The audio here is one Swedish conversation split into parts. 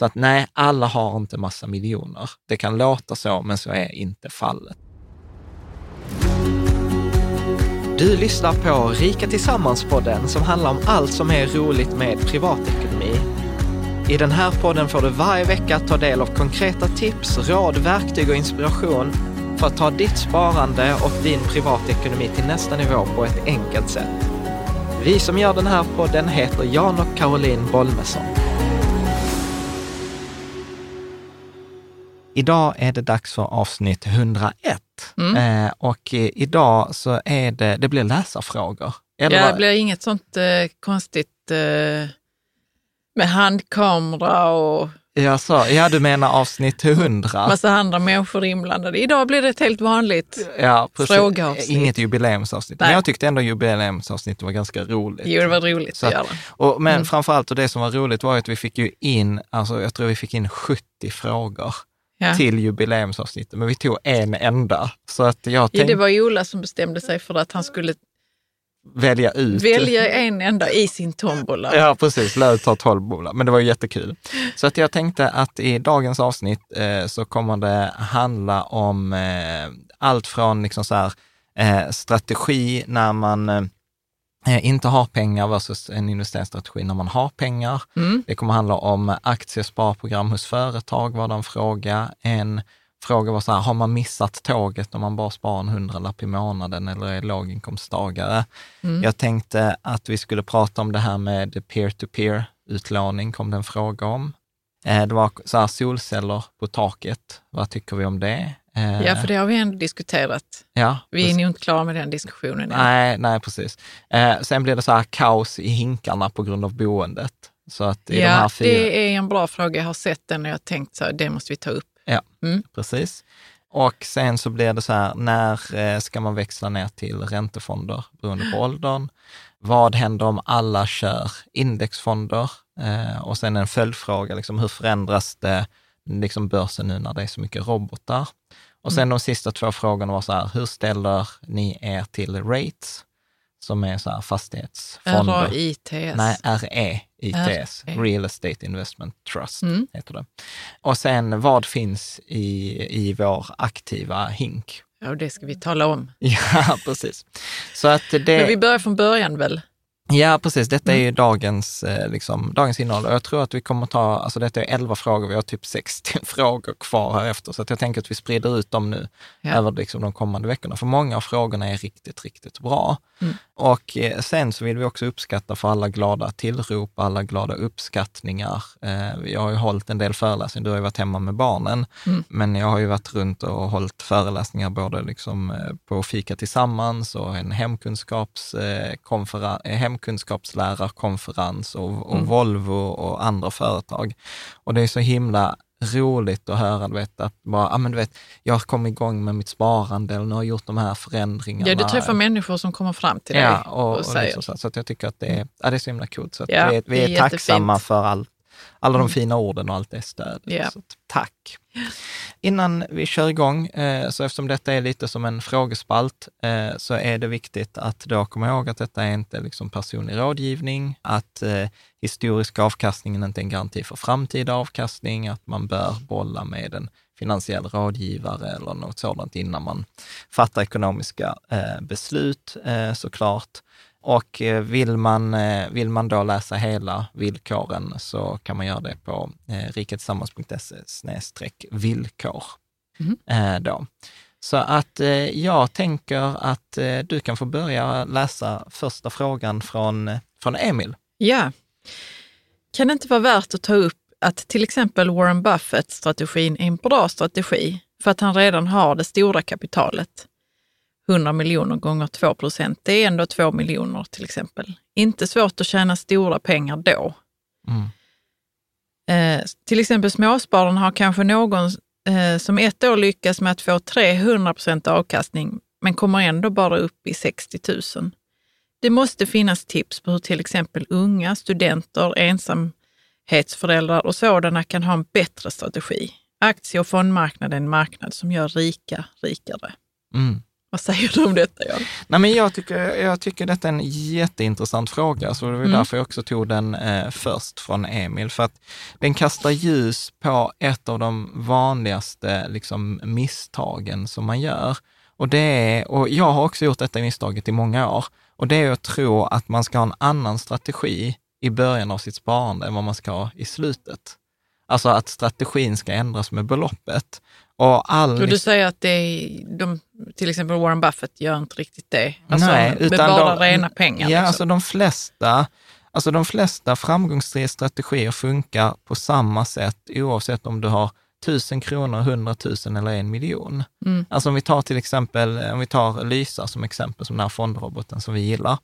Så att nej, alla har inte massa miljoner. Det kan låta så, men så är inte fallet. Du lyssnar på Rika Tillsammans-podden som handlar om allt som är roligt med privatekonomi. I den här podden får du varje vecka ta del av konkreta tips, råd, verktyg och inspiration för att ta ditt sparande och din privatekonomi till nästa nivå på ett enkelt sätt. Vi som gör den här podden heter Jan och Caroline Bolmesson. Idag är det dags för avsnitt 101 Mm. eh, och idag så är det, det blir läsarfrågor. Eller Ja, det blir inget sånt eh, konstigt eh, med handkamera och jag sa, ja, du menar avsnitt 100? massa andra människor inblandade. Idag blir det ett helt vanligt. Ja, precis. Frågeavsnitt. Inget jubileumsavsnitt. Men Nej. jag tyckte ändå jubileumsavsnittet var ganska roligt. Jo, det var roligt Så att göra. Och, men Mm. framförallt, och det som var roligt var att vi fick ju in, alltså jag tror vi fick in 70 frågor Ja. till jubileumsavsnittet, men vi tog en enda. Så att jag Ja, tänkte det var Ola som bestämde sig för att han skulle välja ut. välja en enda i sin tombola. Ja, precis. Lät ta 12 bolag, men det var ju jättekul. Så att jag tänkte att i dagens avsnitt eh, så kommer det handla om eh, allt från liksom så här, eh, strategi när man eh, inte har pengar versus en investeringsstrategi när man har pengar. Mm. Det kommer handla om aktiesparprogram hos företag, var det en fråga. En fråga var så här, har man missat tåget om man bara sparar en hundralapp i månaden eller är låginkomsttagare? Mm. Jag tänkte att vi skulle prata om det här med peer-to-peer utlåning, kom det en fråga om. Eh, Det var så här, solceller på taket, vad tycker vi om det? Eh, Ja, för det har vi ändå diskuterat. ja, Vi är precis. nog inte klara med den diskussionen än. Nej, nej, precis. Eh, sen blev det så här kaos i hinkarna på grund av boendet. Så att i de här Ja, fyra... det är en bra fråga. Jag har sett den och jag har tänkt så här, det måste vi ta upp. Ja, Mm. precis. Och sen så blir det så här, när eh, ska man växla ner till räntefonder beroende på åldern? Vad händer om alla kör indexfonder? Eh, och sen en följdfråga, liksom, hur förändras det, liksom börsen nu när det är så mycket robotar? Och sen de sista två frågorna var så här, hur ställer ni er till rates, som är så här fastighetsfonder? RAITS. Nej, REITS, RE. Real Estate Investment Trust Mm. heter det. Och sen, vad finns i, i vår aktiva hink? Ja, och det ska vi tala om. Ja, precis. Så att Men det, vi börjar från början väl? Ja, precis. Detta är Mm. ju dagens, eh, liksom, dagens innehåll. Och jag tror att vi kommer ta, alltså detta är 11 frågor, vi har typ 60 frågor kvar här efter. Så jag tänker att vi sprider ut dem nu Ja. över liksom, de kommande veckorna. För många av frågorna är riktigt, riktigt bra. Mm. Och eh, sen så vill vi också uppskatta för alla glada tillrop, alla glada uppskattningar. Eh, jag har ju hållit en del föreläsningar, du har ju varit hemma med barnen, Mm. men jag har ju varit runt och hållit föreläsningar både liksom eh, på Fika Tillsammans och en hemkunskaps, eh, konferen- hemkunskapslärarkonferens och, och Mm. Volvo och andra företag. Och det är så himla roligt att höra, du vet, att bara, ah, men du vet, jag har kommit igång med mitt sparande eller nu har jag gjort de här förändringarna. Ja, du träffar människor som kommer fram till dig Ja, och, och, och säger. liksom så, så jag tycker att det är, ja, det är så himla coolt. Så Ja, vi är, vi är, är tacksamma för all, alla de Mm. fina orden och allt det stödet. Så att, tack. Innan vi kör igång, eh, så eftersom detta är lite som en frågespalt, eh, så är det viktigt att då komma ihåg att detta är inte liksom personlig rådgivning, att eh, historisk avkastning är inte en garanti för framtida avkastning, att man bör bolla med en finansiell rådgivare eller något sådant innan man fattar ekonomiska beslut såklart. Och eh, vill man, eh, vill man då läsa hela villkoren så kan man göra det på eh, riketillsammans.se villkor. Eh, då. Så att jag tänker att du kan få börja läsa första frågan från, från Emil. Ja. Kan det inte vara värt att ta upp att till exempel Warren Buffett-strategin är en bra strategi för att han redan har det stora kapitalet? 100 miljoner gånger 2 procent, det är ändå 2 miljoner till exempel. Inte svårt att tjäna stora pengar då. Mm. Eh, till exempel småspararna har kanske någon eh, som ett år lyckas med att få 300 procent avkastning, men kommer ändå bara upp i 60 000. Det måste finnas tips på hur till exempel unga, studenter, ensamhetsföräldrar och sådana kan ha en bättre strategi. Aktie och fondmarknaden är en marknad som gör rika rikare. Mm. Vad säger du om detta, Jan? Nej, men jag, tycker, jag tycker detta är en jätteintressant fråga, så det var Mm. därför jag också tog den eh, först från Emil. För att den kastar ljus på ett av de vanligaste liksom, misstagen som man gör. Och, det är, och jag har också gjort detta misstaget i många år. Och det är att tro att man ska ha en annan strategi i början av sitt sparande än vad man ska ha i slutet. Alltså att strategin ska ändras med beloppet. Och all Och du säger att det är, de, till exempel Warren Buffett gör inte riktigt det. Alltså, Nej, utan bara de- rena pengar. Ja, liksom. alltså de flesta, alltså de flesta framgångsrika strategier funkar på samma sätt oavsett om du har 1000 kronor, 100 000 eller en miljon. Mm. Alltså om vi tar till exempel, om vi tar Lysa som exempel, som den här fondroboten som vi gillar.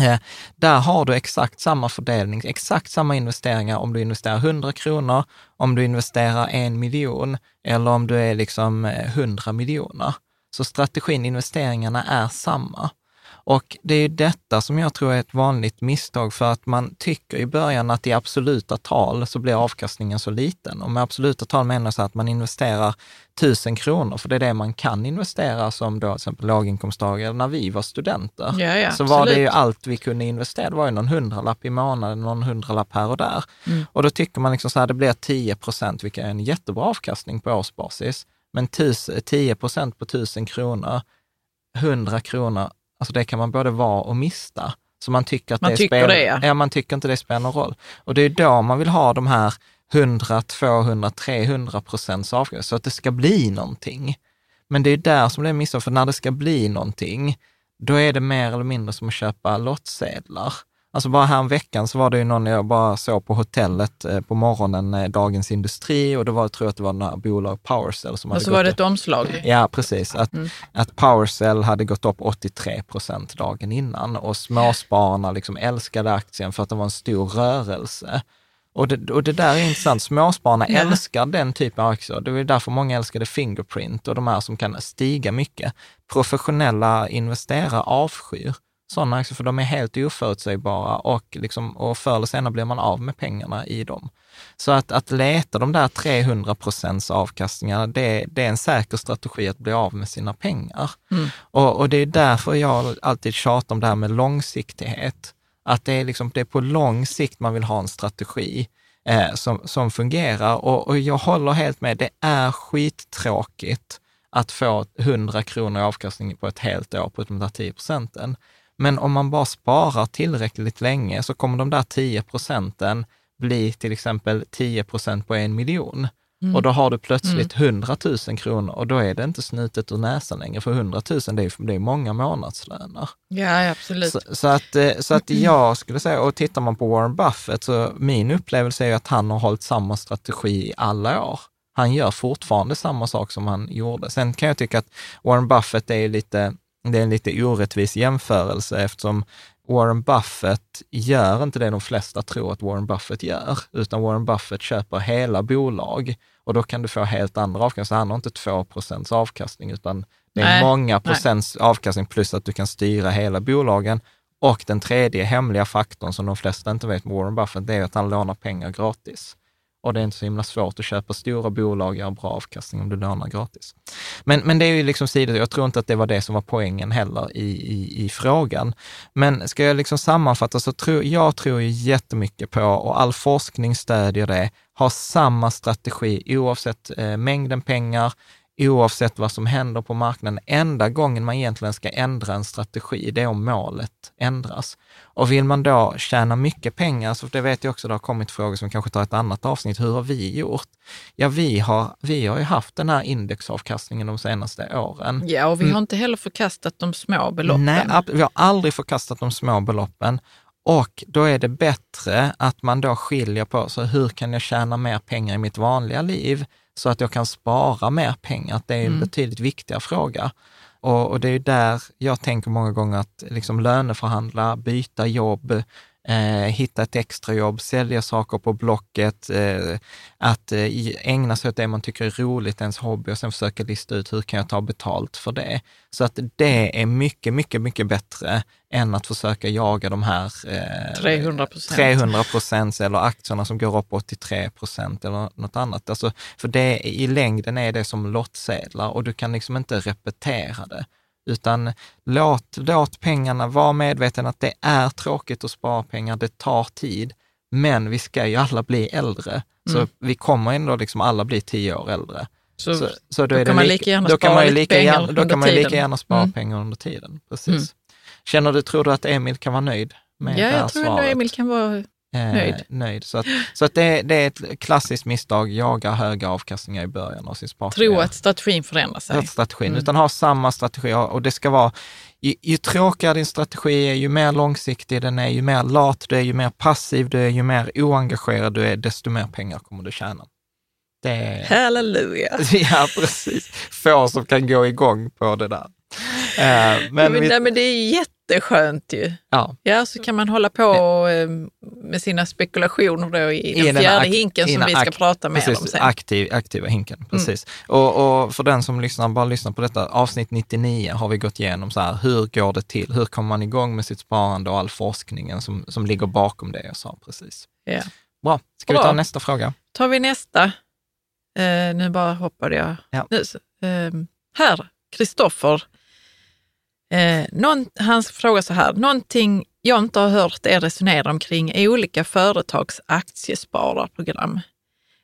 Eh, där har du exakt samma fördelning, exakt samma investeringar om du investerar 100 kronor, om du investerar en miljon eller om du är liksom eh, 100 miljoner. Så strategin, investeringarna är samma. Och det är ju detta som jag tror är ett vanligt misstag för att man tycker i början att i absoluta tal så blir avkastningen så liten. Och med absoluta tal menar jag så att man investerar tusen kronor, för det är det man kan investera som då till exempel låginkomsttagare. När vi var studenter Ja, ja, så var det absolut. ju allt vi kunde investera. Det var ju någon hundralapp i månaden, någon hundralapp här och där. Mm. Och då tycker man liksom så här, det blir 10 procent, vilket är en jättebra avkastning på årsbasis. Men tus, 10 procent på tusen kronor, 100 kronor, alltså det kan man både vara och mista. Så man tycker att Man det tycker spelar, det, ja. ja. man tycker inte det spelar någon roll. Och det är då man vill ha de här 100, 200, 300 procents avkastning, så att det ska bli någonting. Men det är där som det är missat, för när det ska bli någonting, då är det mer eller mindre som att köpa lottsedlar. Alltså bara här veckan så var det ju någon jag bara såg på hotellet eh, på morgonen, eh, Dagens Industri, och då var, tror jag att det var några bolag, Powercell, som hade Och så gått var det ett omslag. Ja, precis. Att, Mm. att Powercell hade gått upp 83 procent dagen innan och småspararna liksom älskade aktien för att det var en stor rörelse. Och det, och det där är intressant. Småspararna Ja. älskar den typen av aktier. Det är därför många älskade Fingerprint och de här som kan stiga mycket. Professionella investerare avskyr sådana aktier, för de är helt oförutsägbara och, liksom, och förr eller senare blir man av med pengarna i dem. Så att, att leta de där 300 procents avkastningarna, det, det är en säker strategi att bli av med sina pengar. Mm. Och, och det är därför jag alltid tjatar om det här med långsiktighet. Att det är, liksom, det är på lång sikt man vill ha en strategi eh, som, som fungerar. Och, och jag håller helt med, det är skittråkigt att få 100 kronor i avkastning på ett helt år på de där 10 procenten. Men om man bara sparar tillräckligt länge så kommer de där 10 procenten bli till exempel 10 procent på en miljon. Mm. Och då har du plötsligt 100 000 kronor och då är det inte snutet ur näsan längre, för 100 000 det är, det är många månadslöner. Ja, absolut. Så, så, att, eh, så att jag skulle säga, och tittar man på Warren Buffett, så min upplevelse är att han har hållit samma strategi i alla år. Han gör fortfarande samma sak som han gjorde. Sen kan jag tycka att Warren Buffett är lite, det är en lite orättvis jämförelse eftersom Warren Buffett gör inte det de flesta tror att Warren Buffett gör, utan Warren Buffett köper hela bolag och då kan du få helt andra avkastningar. Han har inte 2 procents avkastning, utan det är Nej, många nej. procents avkastning plus att du kan styra hela bolagen. Och den tredje hemliga faktorn som de flesta inte vet med Warren Buffett, det är att han lånar pengar gratis. Och det är inte så himla svårt att köpa stora bolag och göra bra avkastning om du lånar gratis. Men, men det är ju liksom sidor, jag tror inte att det var det som var poängen heller i, i, i frågan. Men ska jag liksom sammanfatta så tror jag tror ju jättemycket på, och all forskning stödjer det, ha samma strategi oavsett eh, mängden pengar, oavsett vad som händer på marknaden. Enda gången man egentligen ska ändra en strategi, det är om målet ändras. Och vill man då tjäna mycket pengar, så det vet jag också, det har kommit frågor som kanske tar ett annat avsnitt, hur har vi gjort? Ja, vi har, vi har ju haft den här indexavkastningen de senaste åren. Ja, och vi har inte heller förkastat de små beloppen. Nej, vi har aldrig förkastat de små beloppen. Och då är det bättre att man då skiljer på, så hur kan jag tjäna mer pengar i mitt vanliga liv så att jag kan spara mer pengar? Det är en betydligt viktigare fråga. Och, och det är där jag tänker många gånger att liksom löneförhandla, byta jobb, hitta ett extrajobb, sälja saker på Blocket, eh, att eh, ägna sig åt det man tycker är roligt, ens hobby och sen försöka lista ut hur kan jag ta betalt för det. Så att det är mycket, mycket, mycket bättre än att försöka jaga de här eh, 300 procent. 300 procent eller aktierna som går upp 83 procent eller något annat. Alltså, för det, i längden är det som lottsedlar och du kan liksom inte repetera det. Utan låt, låt pengarna, var medveten att det är tråkigt att spara pengar, det tar tid, men vi ska ju alla bli äldre. Så vi kommer ändå liksom alla bli tio år äldre. Så, Så, så då det kan man lika- gärna då spara man lika pengar gärna, Då under kan man lika gärna spara Mm. pengar under tiden. Precis. Mm. Känner du, tror du att Emil kan vara nöjd med ja, det här jag tror ändå svaret? Emil kan vara... eh, Nöjd. nöjd. Så, att, så att det, det är ett klassiskt misstag, jaga höga avkastningar i början av sin sparkarriär. Tro att strategin förändrar sig. Att strategin, Mm. utan ha samma strategi och det ska vara, ju, ju tråkigare din strategi är, ju mer långsiktig den är, ju mer lat du är, ju mer passiv du är, ju mer oengagerad du är, desto mer pengar kommer du tjäna. Det Halleluja! ja, precis. Få som kan gå igång på det där. Eh, Men, men vi, nej, men det är jätteskönt ju. ja, Ja, så kan man hålla på eh, med sina spekulationer då i, I den den fjärde hinken som den vi ska prata mer precis, om sen. Mm. Aktiv, aktiva hinken, precis. Och, och för den som lyssnar, bara lyssnar på detta, avsnitt 99 har vi gått igenom så här, hur går det till? Hur kommer man igång med sitt sparande och all forskningen som, som ligger bakom det jag sa precis. Ja. Bra, ska vi Bra. ta nästa fråga? tar vi nästa. Eh, nu bara hoppade jag. Ja. Nu, eh, här, Kristoffer. Eh, någon, han frågar så här, någonting jag inte har hört er resonera omkring är olika företags aktiespararprogram.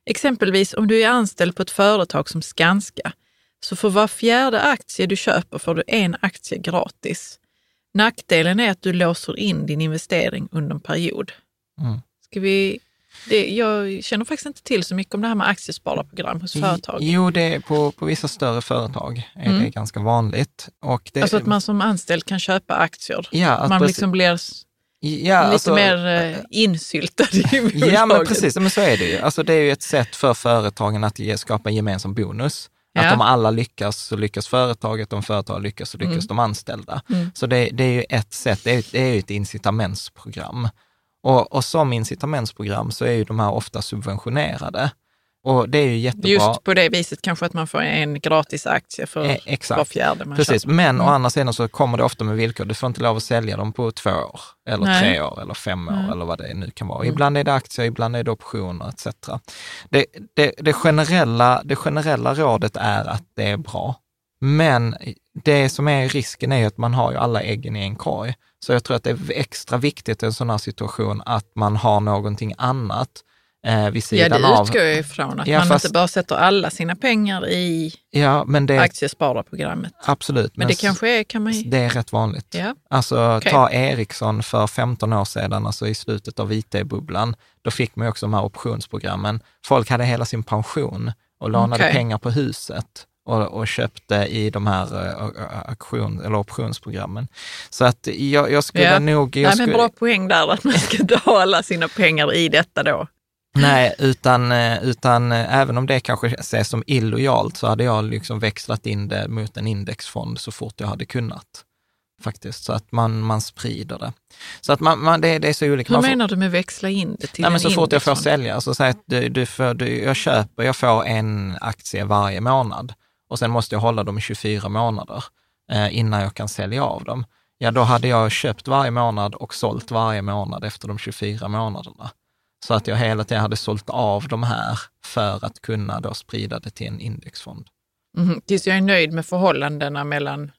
Exempelvis om du är anställd på ett företag som Skanska, så för var fjärde aktie du köper får du en aktie gratis. Nackdelen är att du låser in din investering under en period. Mm. Ska vi, det, jag känner faktiskt inte till så mycket om det här med aktiespararprogram hos företag. Jo, det är på, på vissa större företag är Mm. det ganska vanligt. Och det, Alltså att man som anställd kan köpa aktier. ja, att man liksom blir ja, lite alltså- mer eh, insyltad i bolaget. Ja, men precis. Men så är det ju. Alltså, det är ju ett sätt för företagen att ge, skapa en gemensam bonus. Att Ja. om alla lyckas så lyckas företaget, om företag lyckas så lyckas Mm. de anställda. Mm. Så det, det är ju ett sätt, det är, det är ju ett incitamentsprogram. Och, och som incitamentsprogram så är ju de här ofta subventionerade. Och det är ju jättebra. Just på det viset kanske att man får en gratis aktie för Eh, exakt. var fjärde man Precis, köper. men å Mm. andra sidan så kommer det ofta med villkor. Du får inte lov att sälja dem på två år, eller Nej. tre år, eller fem år, Nej. eller vad det nu kan vara. Mm. Ibland är det aktier, ibland är det optioner etc. Det, det, det, generella, det generella rådet är att det är bra. Men det som är risken är att man har ju alla äggen i en korg. Så jag tror att det är extra viktigt i en sån här situation att man har någonting annat eh, vid Ja, sidan det av. utgår jag ifrån. Att Ja, man fast- inte bara sätter alla sina pengar i Ja, men det, aktiespararprogrammet. absolut. Men det s- kanske är, kan man ju... det är rätt vanligt. Ja. Alltså Okej. ta Ericsson för 15 år sedan, alltså i slutet av IT-bubblan, då fick man ju också de här optionsprogrammen. Folk hade hela sin pension och lånade Okej. pengar på huset och, och köpte i de här eh, auktion, eller optionsprogrammen. Så att jag, jag skulle Ja. nog... Jag Nej, skulle, men bra poäng där att man ska ta alla sina pengar i detta då. Nej, utan, eh, utan eh, även om det kanske ses som illojalt så hade jag liksom växlat in det mot en indexfond så fort jag hade kunnat. Faktiskt, så att man, man sprider det. Så att man, man, det, det är så olika. Hur Man får- menar du med växla in det till Nej, men en så fort jag får sälja, så säg att du, du får, du, jag köper, jag får en aktie varje månad och sen måste jag hålla dem i 24 månader eh, innan jag kan sälja av dem. Ja, då hade jag köpt varje månad och sålt varje månad efter de 24 månaderna. Så att jag hela tiden hade sålt av de här för att kunna då sprida det till en indexfond. Mhm, Tills jag är nöjd med förhållandena mellan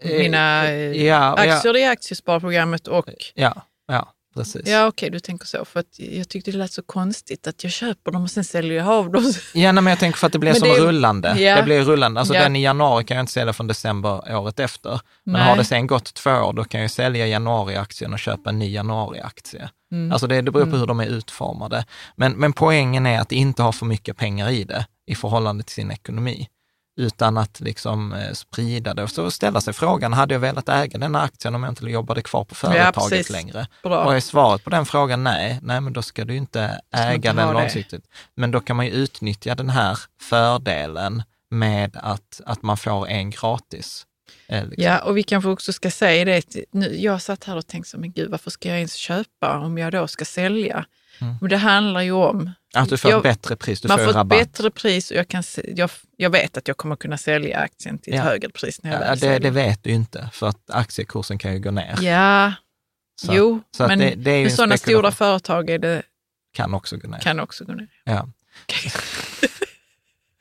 Eh, mina eh, eh, ja, ja. aktier i aktiesparprogrammet och... Ja, ja. Precis. Ja, okej, du tänker så. För att jag tyckte det lät så konstigt att jag köper dem och sen säljer jag av dem. Ja, nej, men jag tänker för att det blir Men som det rullande. Ja. Det blir rullande. Alltså Ja. den i januari kan jag inte sälja från december året efter. Men Nej. har det sen gått två år, då kan jag sälja januariaktien och köpa en ny januariaktie. Mm. Alltså det, det beror på hur de är utformade. Men, men poängen är att inte ha för mycket pengar i det i förhållande till sin ekonomi. Utan att liksom eh, sprida det och så ställa sig frågan, hade jag velat äga den här aktien om jag inte jobbade kvar på företaget precis. längre? Bra. Och är svaret på den frågan nej, nej men då ska du inte äga inte den det. långsiktigt. Men då kan man ju utnyttja den här fördelen med att, att man får en gratis. eh, liksom. Ja, och vi kanske också ska säga det. Nu, jag satt här och tänkte, men gud, varför ska jag ens köpa om jag då ska sälja? Mm. Men det handlar ju om... Att du får jag- ett bättre pris, du man får får ju ett rabatt. bättre pris och jag, kan, jag, jag vet att jag kommer kunna sälja aktien till ett Ja. högre pris när jag Ja, det, det vet du inte, för att aktiekursen kan ju gå ner. Ja, Så, jo, så men det, det med sådana stora företag är det, kan också gå ner. kan också gå ner. Ja.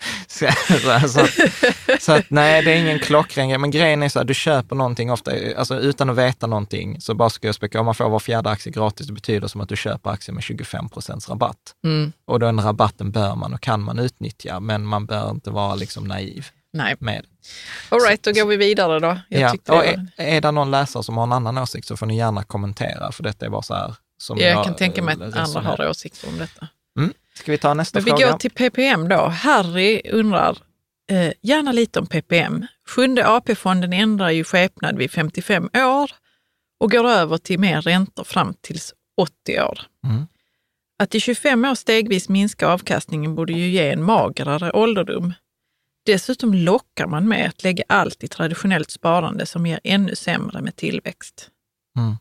så, så, så, att, så att nej, det är ingen klockren grej. Men grejen är så här, du köper någonting ofta, alltså utan att veta någonting, så bara ska jag spekulera, om man får var fjärde aktie gratis, det betyder som att du köper aktier med 25 procents rabatt. Mm. Och den rabatten bör man och kan man utnyttja, men man bör inte vara liksom naiv Nej, med. all right, då går vi vidare då. Jag Ja. Och är, är det någon läsare som har en annan åsikt så får ni gärna kommentera, för detta är bara så här som jag kan tänka mig eh, att andra resonerar. har åsikter om detta. Mm. Ska vi ta nästa Men vi fråga? går till PPM då. Harry undrar eh, gärna lite om PPM. Sjunde AP-fonden ändrar ju skepnad vid 55 år och går över till mer räntor fram tills 80 år. Mm. Att i 25 år stegvis minska avkastningen borde ju ge en magrare ålderdom. Dessutom lockar man med att lägga allt i traditionellt sparande som ger ännu sämre med tillväxt. Mm.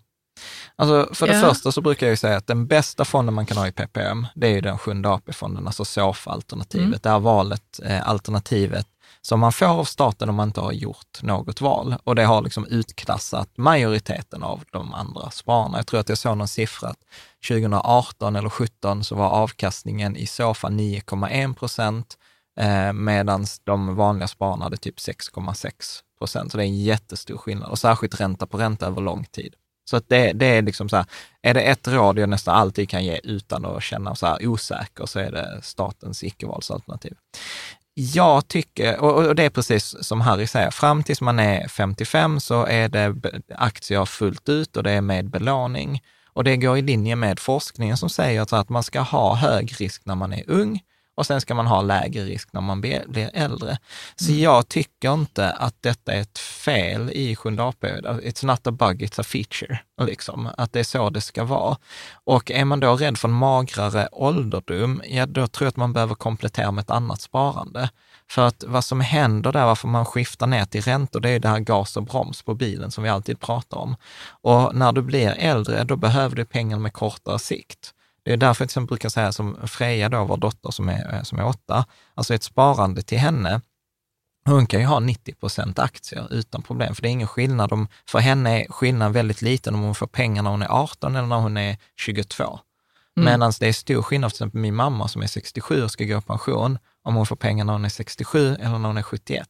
Alltså för det Ja. första så brukar jag säga att den bästa fonden man kan ha i PPM, det är ju den sjunde AP-fonden, alltså SOFA-alternativet. Mm. Det här valet, eh, alternativet som man får av staten om man inte har gjort något val. Och det har liksom utklassat majoriteten av de andra spararna. Jag tror att jag såg någon siffra att 2018 eller 2017 så var avkastningen i SOFA 9,1 procent, eh, medan de vanliga spararna hade typ 6,6 procent. Så det är en jättestor skillnad och särskilt ränta på ränta över lång tid. Så att det, det är liksom så här, är det ett råd jag nästan alltid kan ge utan att känna så här osäker så är det statens icke-valsalternativ. Jag tycker, och det är precis som Harry säger, fram tills man är 55 så är det aktier fullt ut och det är med belåning. Och det går i linje med forskningen som säger att man ska ha hög risk när man är ung och sen ska man ha lägre risk när man blir äldre. Så jag tycker inte att detta är ett fel i Sjunde AP. It's not a bug, it's a feature. Liksom. Att det är så det ska vara. Och är man då rädd för en magrare ålderdom, ja då tror jag att man behöver komplettera med ett annat sparande. För att vad som händer där, varför man skiftar ner till räntor, det är det här gas och broms på bilen som vi alltid pratar om. Och när du blir äldre, då behöver du pengar med kortare sikt. Det är därför jag till exempel brukar säga som Freja, då, vår dotter som är, som är åtta, alltså ett sparande till henne, hon kan ju ha 90 procent aktier utan problem, för det är ingen skillnad. Om, för henne är skillnaden väldigt liten om hon får pengar när hon är 18 eller när hon är 22. Mm. Medan det är stor skillnad, till exempel min mamma som är 67 och ska gå i pension, om hon får pengar när hon är 67 eller när hon är 71.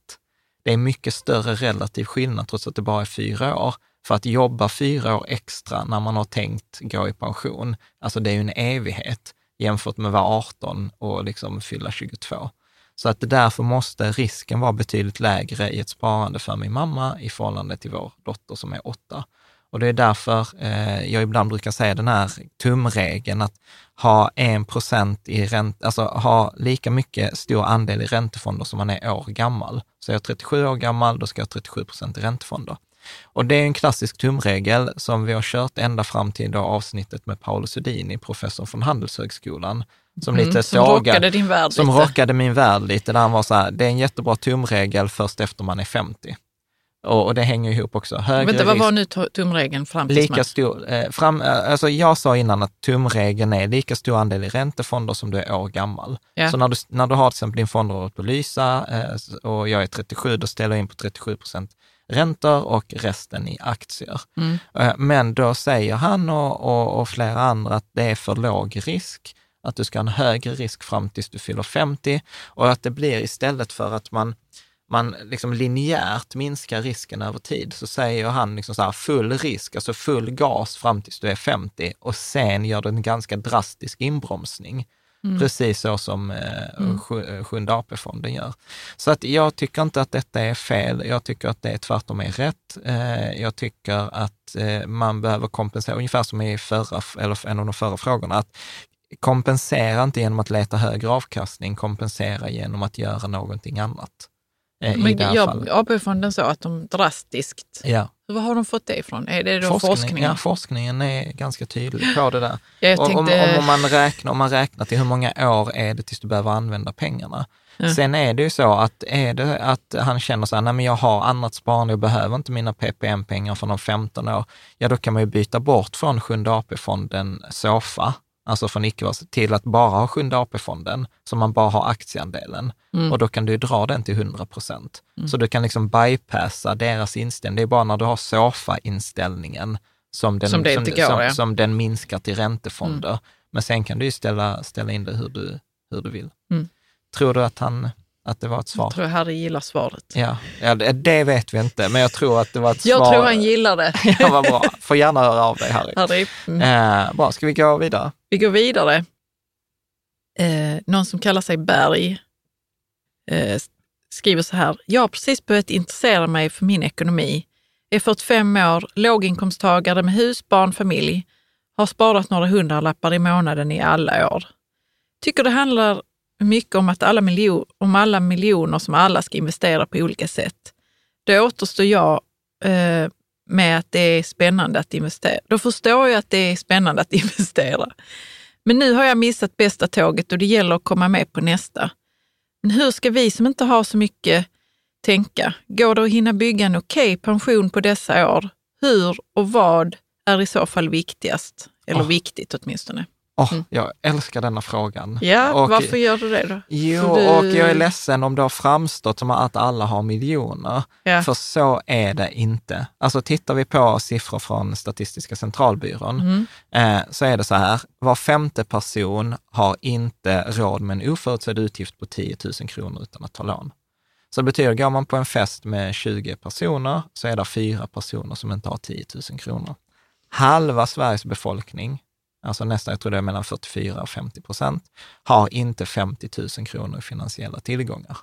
Det är mycket större relativ skillnad trots att det bara är fyra år. För att jobba fyra år extra när man har tänkt gå i pension, alltså det är ju en evighet jämfört med att vara 18 och liksom fylla 22. Så att därför måste risken vara betydligt lägre i ett sparande för min mamma i förhållande till vår dotter som är åtta. Och det är därför eh, jag ibland brukar säga den här tumregeln att ha en procent i ränta, alltså ha lika mycket stor andel i räntefonder som man är år gammal. Så är jag 37 år gammal, då ska jag ha 37 procent i räntefonder. Och det är en klassisk tumregel som vi har kört ända fram till då avsnittet med Paolo Sudini, professor från Handelshögskolan, som lite Mm, som sågar- rockade din värld som lite. rockade min värld lite, där han var så här, det är en jättebra tumregel först efter man är 50. Och, och det hänger ihop också. Högre Vänta, vad var nu tumregeln fram till lika stor, eh, fram, eh, alltså jag sa innan att tumregeln är lika stor andel i räntefonder som du är år gammal. Ja. Så när du, när du har till exempel din fondråd på Lysa eh, och jag är 37, då ställer jag in på 37 procent räntor och resten i aktier. Mm. Eh, Men då säger han och, och, och flera andra att det är för låg risk, att du ska ha en högre risk fram tills du fyller 50 och att det blir istället för att man man liksom linjärt minskar risken över tid, så säger han liksom så här, full risk, alltså full gas fram tills du är 50 och sen gör du en ganska drastisk inbromsning. Mm. Precis så som eh, sju- eh, Sjunde AP-fonden gör. Så att jag tycker inte att detta är fel. Jag tycker att det tvärtom är rätt. Eh, jag tycker att eh, man behöver kompensera, ungefär som i förra, eller en av de förra frågorna, att kompensera inte genom att leta högre avkastning, kompensera genom att göra någonting annat. Eh, Men fallet. AP-fonden så att de drastiskt... Ja, Var har de fått det ifrån? Är det då forskning, forskningen? ja, forskningen är ganska tydlig på det där. Jag Om, om, tänkte, om, om, man räknar, om man räknar till hur många år är det tills du behöver använda pengarna. Ja. Sen är det ju så att är det att han känner så här, nej men jag har annat sparande, jag behöver inte mina PPM-pengar från de 15 år, ja då kan man ju byta bort från Sjunde AP-fonden SOFA, alltså från icke till att bara ha Sjunde AP-fonden, så man bara har aktieandelen. Mm. Och då kan du dra den till 100 procent. Så du kan liksom bypassa deras inställning. Det är bara när du har SOFA-inställningen som den, Som inte går, som, ja. som den minskar till räntefonder. Men sen kan du ju ställa, ställa in det hur du, hur du vill. Mm. Tror du att, han, att det var ett svar? jag tror Harry gillar svaret. Ja, ja det, det vet vi inte, men jag tror att det var ett Jag svar. tror han gillar det. Ja, vad bra. Får gärna höra av dig, Harry. Harry. Mm. Eh, bra, ska vi gå vidare? Vi går vidare. Eh, någon som kallar sig Berg eh, skriver så här. Jag har precis börjat intressera mig för min ekonomi. Är 45 år, låginkomsttagare med hus, barn, familj. Har sparat några hundralappar i månaden i alla år. Tycker det handlar mycket om, att alla miljo- om alla miljoner som alla ska investera på olika sätt. Då återstår jag eh, med att det är spännande att investera. Då förstår jag att det är spännande att investera. Men nu har jag missat bästa tåget och det gäller att komma med på nästa. Men hur ska vi som inte har så mycket tänka? Går det att hinna bygga en okej pension på dessa år? Hur och vad är i så fall viktigast? Eller Åh. viktigt åtminstone. Åh, Jag älskar denna frågan. Mm. Ja, Och- varför gör du det då? Jo, du- och jag är ledsen om det har framstått som att alla har miljoner. Ja. För så är det inte. Alltså tittar vi på siffror från Statistiska centralbyrån, Mm. eh, så är det så här, var femte person har inte råd med en oförutsedd utgift på 10 000 kronor utan att ta lån. Så det betyder, går man på en fest med 20 personer, så är det fyra personer som inte har 10 000 kronor. Halva Sveriges befolkning, alltså nästan, jag tror det är mellan 44 och 50 procent, har inte 50 000 kronor i finansiella tillgångar.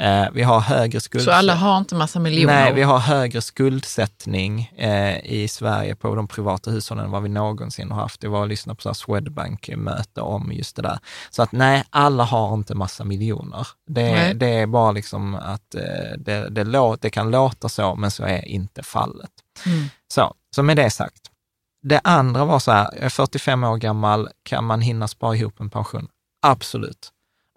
Eh, vi har högre skuld... Så alla har inte massa miljoner? Nej, vi har högre skuldsättning eh, i Sverige på de privata hushållen än vad vi någonsin har haft. Det var att lyssna på Swedbank-möte om just det där. Så att nej, alla har inte massa miljoner. Det, det är bara liksom att eh, det, det, lå, det kan låta så, men så är inte fallet. Mm. Så, så med det sagt. Det andra var så här, jag är 45 år gammal, kan man hinna spara ihop en pension? Absolut.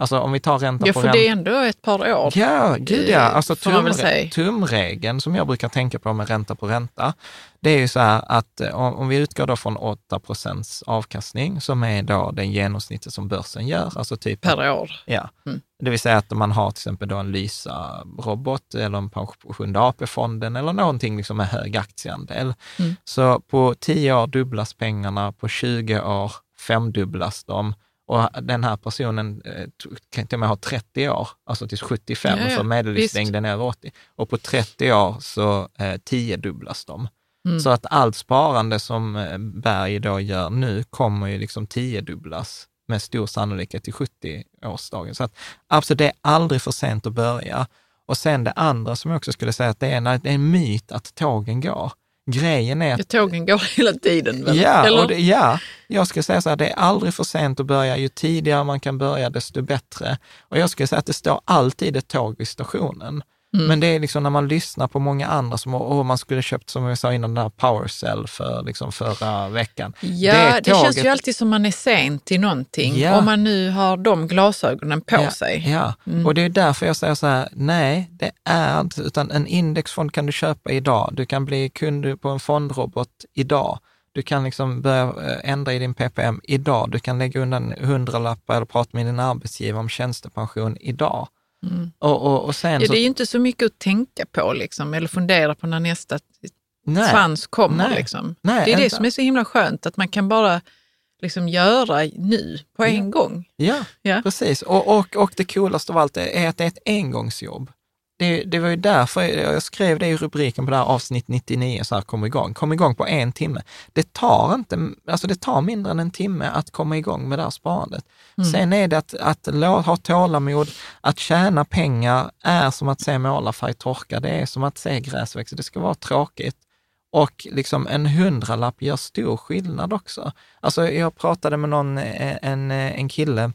Alltså om vi tar ränta Ja, på för ränta. det är ändå ett par år. Ja, gud ja. Eh, Alltså tumre- tumregeln som jag brukar tänka på med ränta på ränta, det är ju så här att eh, om, om vi utgår då från 8 procents avkastning, som är då den genomsnittet som börsen gör, alltså typ Per år. Ja, Mm. det vill säga att man har till exempel då en Lysa-robot eller en pension AP-fonden eller någonting liksom med hög aktieandel. Mm. Så på 10 år dubblas pengarna, på 20 år femdubblas de och den här personen eh, kan till och med ha 30 år, alltså till 75, Ja, ja, för medellivslängden är över 80. Och på 30 år så eh, tiodubblas de. Mm. Så att allt sparande som eh, Berg då gör nu kommer ju liksom tiodubblas med stor sannolikhet till 70-årsdagen. Så att absolut, det är aldrig för sent att börja. Och sen det andra som jag också skulle säga, att det är det är en myt att tågen går. Grejen är att tågen går hela tiden väl? Ja, det, ja, jag skulle säga så här, det är aldrig för sent att börja. Ju tidigare man kan börja, desto bättre. Och jag skulle säga att det står alltid ett tåg vid stationen. Mm. Men det är liksom när man lyssnar på många andra som, åh, man skulle köpt, som vi sa innan, den här Powercell för liksom förra veckan. Ja, Det det, känns ju alltid som man är sen till någonting. Ja. Om man nu har de glasögonen på ja, sig. Ja, Mm. och det är därför jag säger så här, nej, det är inte, utan en indexfond kan du köpa idag. Du kan bli kund på en fondrobot idag. Du kan liksom börja eh, ändra i din PPM idag. Du kan lägga undan hundralappar eller prata med din arbetsgivare om tjänstepension idag. Mm. Och, och, och sen Ja, så... det är ju inte så mycket att tänka på liksom, eller fundera på när nästa nej, svans kommer. Nej. Liksom. Nej, det är det som är så himla skönt, att man kan bara liksom göra nu på en Ja. gång. Ja, Ja. precis. Och, och, och det coolaste av allt är att det är ett engångsjobb. Det, det var ju därför jag skrev det i rubriken på det här avsnitt 99, så här, kom igång. Kom igång på en timme. Det tar inte, alltså det tar mindre än en timme att komma igång med det här sparandet. Mm. Sen är det att, att, att ha tålamod, att tjäna pengar är som att se målarfärg torka. Det är som att se gräs växa. Det ska vara tråkigt. Och liksom en hundralapp gör stor skillnad också. Alltså jag pratade med någon, eh, en, eh, en kille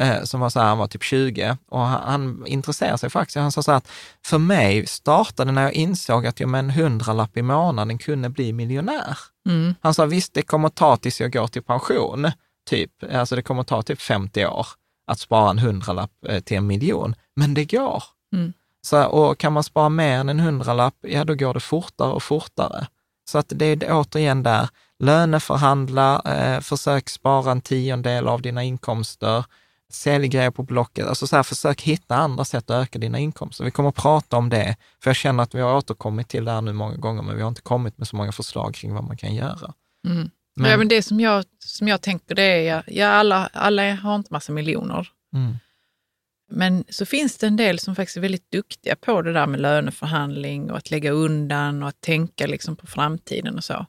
eh, som var så här, han var typ 20 och han, han intresserade sig faktiskt. Han sa så här att för mig startade när jag insåg att jag med en hundralapp i månaden kunde bli miljonär. Mm. Han sa visst, det kommer ta tills jag går till pension, typ. Alltså det kommer ta typ 50 år att spara en hundralapp till en miljon, men det går. Mm. Så, och kan man spara mer än en hundralapp, ja då går det fortare och fortare. Så att det är återigen där, löneförhandla, eh, försök spara en tiondel av dina inkomster, sälj grejer på Blocket. Alltså så här, försök hitta andra sätt att öka dina inkomster. Vi kommer att prata om det, för jag känner att vi har återkommit till det här nu många gånger, men vi har inte kommit med så många förslag kring vad man kan göra. Mm. Men, ja, men det som jag, som jag tänker det är, ja, alla, alla har inte massa miljoner. Mm. Men så finns det en del som faktiskt är väldigt duktiga på det där med löneförhandling och att lägga undan och att tänka liksom på framtiden och så.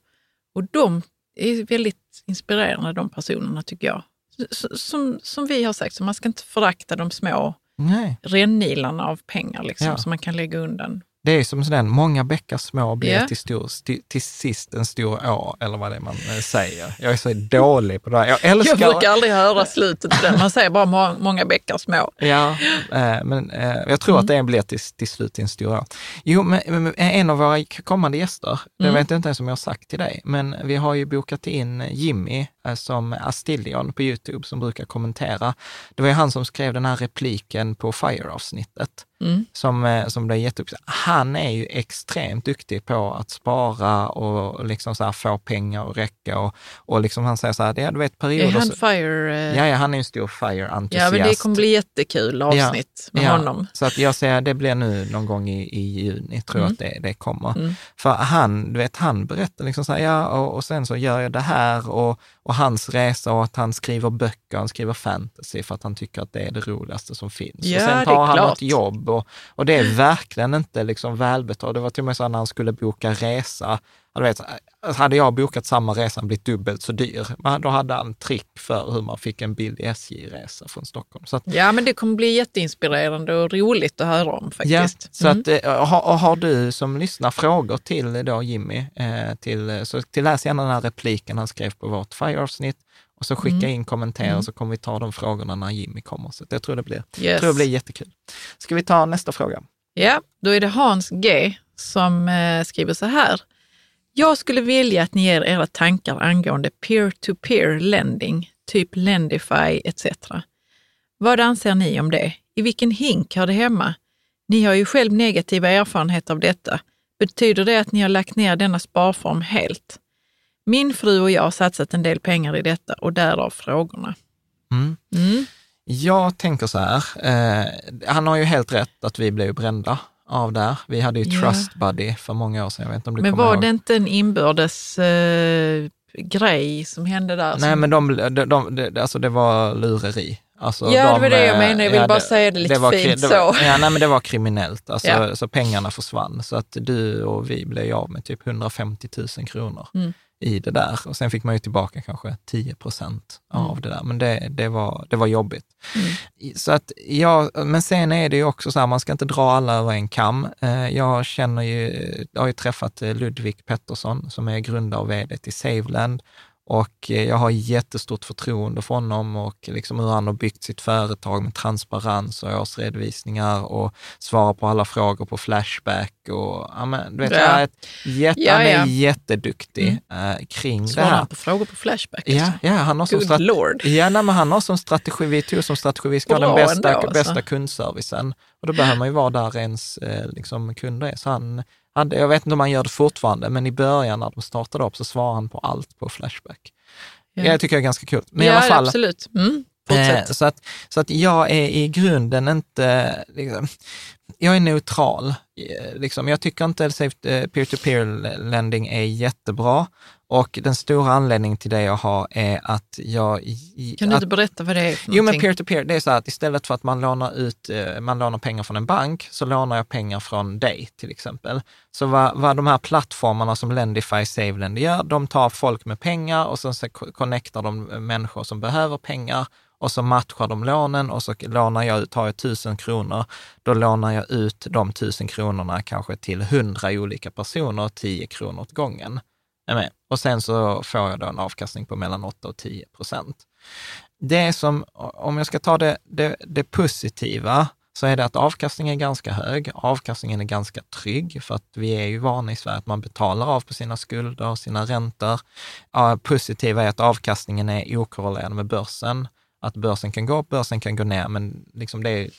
Och de är väldigt inspirerande, de personerna tycker jag. Som, som vi har sagt, så man ska inte förakta de små rännilarna av pengar liksom, ja. som man kan lägga undan det är som sådär, många bäckar små blir yeah. till, stor, till, till sist en stor å, eller vad det är man eh, säger. Jag är så dålig på det här. Jag älskar... Jag brukar aldrig höra slutet på den. Man säger bara må, många bäckar små. Ja, eh, men eh, jag tror mm. att det blir till, till slut en stor å. Jo, men, men en av våra kommande gäster, det mm. vet jag inte ens om jag har sagt till dig, men vi har ju bokat in Jimmy Eh, som Astillion på Youtube som brukar kommentera. Det var ju han som skrev den här repliken på Fire-avsnittet mm. som, eh, som blev jätteuppsatt. Han är ju extremt duktig på att spara och liksom så få pengar att räcka och, och liksom han säger så här, ja, du vet perioder... Är han Fire? Uh... Ja, ja, han är en stor Fire-entusiast. Ja, men det kommer bli jättekul avsnitt ja, med ja, honom. Så att jag säger, det blir nu någon gång i, i juni, tror jag mm. att det, det kommer. Mm. För han, du vet, han berättar liksom så här, ja, och, och sen så gör jag det här och och hans resa och att han skriver böcker, han skriver fantasy för att han tycker att det är det roligaste som finns. Ja, och sen tar han klart. ett jobb och, och det är verkligen inte liksom välbetalt. Det var till och med så när han skulle boka resa, du vet, hade jag bokat samma resa blivit dubbelt så dyr, men då hade han trick för hur man fick en billig SJ-resa från Stockholm. Så att, ja, men det kommer bli jätteinspirerande och roligt att höra om faktiskt. Ja, så mm. att, eh, har, har, du som lyssnar frågor till då Jimmy, eh, till, så till läs gärna den här repliken han skrev på vårt Fire-avsnitt och så skicka mm. in kommentarer mm. så kommer vi ta de frågorna när Jimmy kommer. Så jag tror det blir, yes. tror det blir jättekul. Ska vi ta nästa fråga? Ja, då är det Hans G som eh, skriver så här. Jag skulle vilja att ni ger era tankar angående peer-to-peer lending, typ Lendify etc. Vad anser ni om det? I vilken hink hör det hemma? Ni har ju själv negativa erfarenheter av detta. Betyder det att ni har lagt ner denna sparform helt? Min fru och jag har satsat en del pengar i detta och därav frågorna. Mm. Mm. Jag tänker så här, eh, han har ju helt rätt att vi blev brända av där. Vi hade ju yeah. Trust Buddy för många år sedan. Jag vet inte om du men var ihåg. det inte en inbördes eh, grej som hände där? Nej, som... men de, de, de, de, alltså det var lureri. Alltså ja, de, det var det jag menade. Jag vill ja, bara det, säga det lite det var, fint det var, så. Ja, nej, men det var kriminellt. Alltså, ja. Så pengarna försvann. Så att du och vi blev av med typ 150 000 kronor. Mm i det där. Och sen fick man ju tillbaka kanske 10 procent av mm. det där, men det, det, var, det var jobbigt. Mm. Så att, ja, men sen är det ju också så här, man ska inte dra alla över en kam. Eh, jag känner ju, jag har ju träffat Ludvig Pettersson som är grundare och vd till Saveland och eh, jag har jättestort förtroende för honom och liksom hur han har byggt sitt företag med transparens och årsredovisningar och svarar på alla frågor på Flashback. Och, ja, men, du vet, ja. är ett, jätte, ja, han är jätteduktig mm. äh, kring svarar det här. han på frågor på Flashback? Ja, alltså. ja han har som Good Lord. Ja, nej, men han har som strategi, vi tog som strategi, vi ska ha den bästa, ändå, bästa alltså. kundservicen. Och då behöver man ju vara där ens eh, liksom, kunder är. Så han jag vet inte om han gör det fortfarande, men i början när de startade upp så svarade han på allt på Flashback. Ja. Jag tycker det är ganska kul. Men ja, i alla fall, absolut. Mm, eh, så, att, så att jag är i grunden inte, liksom, jag är neutral. Eh, liksom, jag tycker inte att peer-to-peer lending är jättebra Och den stora anledningen till det jag har är att jag... Kan du att, inte berätta vad det är för Jo, men peer-to-peer, det är så här att istället för att man lånar ut, eh, man lånar pengar från en bank, så lånar jag pengar från dig till exempel. Så vad, vad de här plattformarna som Lendify, SaveLend gör, de tar folk med pengar och sen så connectar de människor som behöver pengar och så matchar de lånen och så lånar jag tar jag tusen kronor, då lånar jag ut de tusen kronorna kanske till hundra olika personer, 10 kronor åt gången. Och sen så får jag då en avkastning på mellan 8 och 10 procent. Det som, om jag ska ta det, det, det positiva, så är det att avkastningen är ganska hög. Avkastningen är ganska trygg, för att vi är ju vana i Sverige att man betalar av på sina skulder och sina räntor. Ja, positiva är att avkastningen är okorrelerad med börsen. Att börsen kan gå upp, börsen kan gå ner, men liksom det är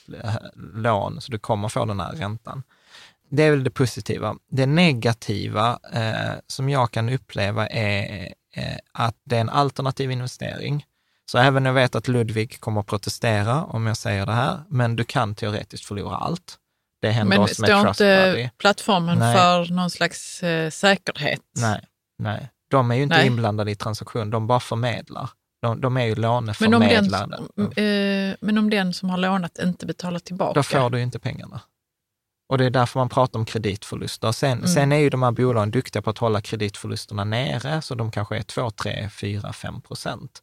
lån, så du kommer få den här räntan. Det är väl det positiva. Det negativa eh, som jag kan uppleva är eh, att det är en alternativ investering. Så även jag vet att Ludvig kommer att protestera om jag säger det här, men du kan teoretiskt förlora allt. Det händer Men oss med står inte plattformen Nej. för någon slags eh, säkerhet? Nej, nej. De är ju inte Nej. inblandade i transaktion, de bara förmedlar. De, de är ju Men om, den, låneförmedlare. eh, men om den som har lånat inte betalar tillbaka? Då får du ju inte pengarna. Och det är därför man pratar om kreditförluster. Sen, Mm. sen är ju de här bolagen duktiga på att hålla kreditförlusterna nere, så de kanske är 2, 3, 4, 5 procent.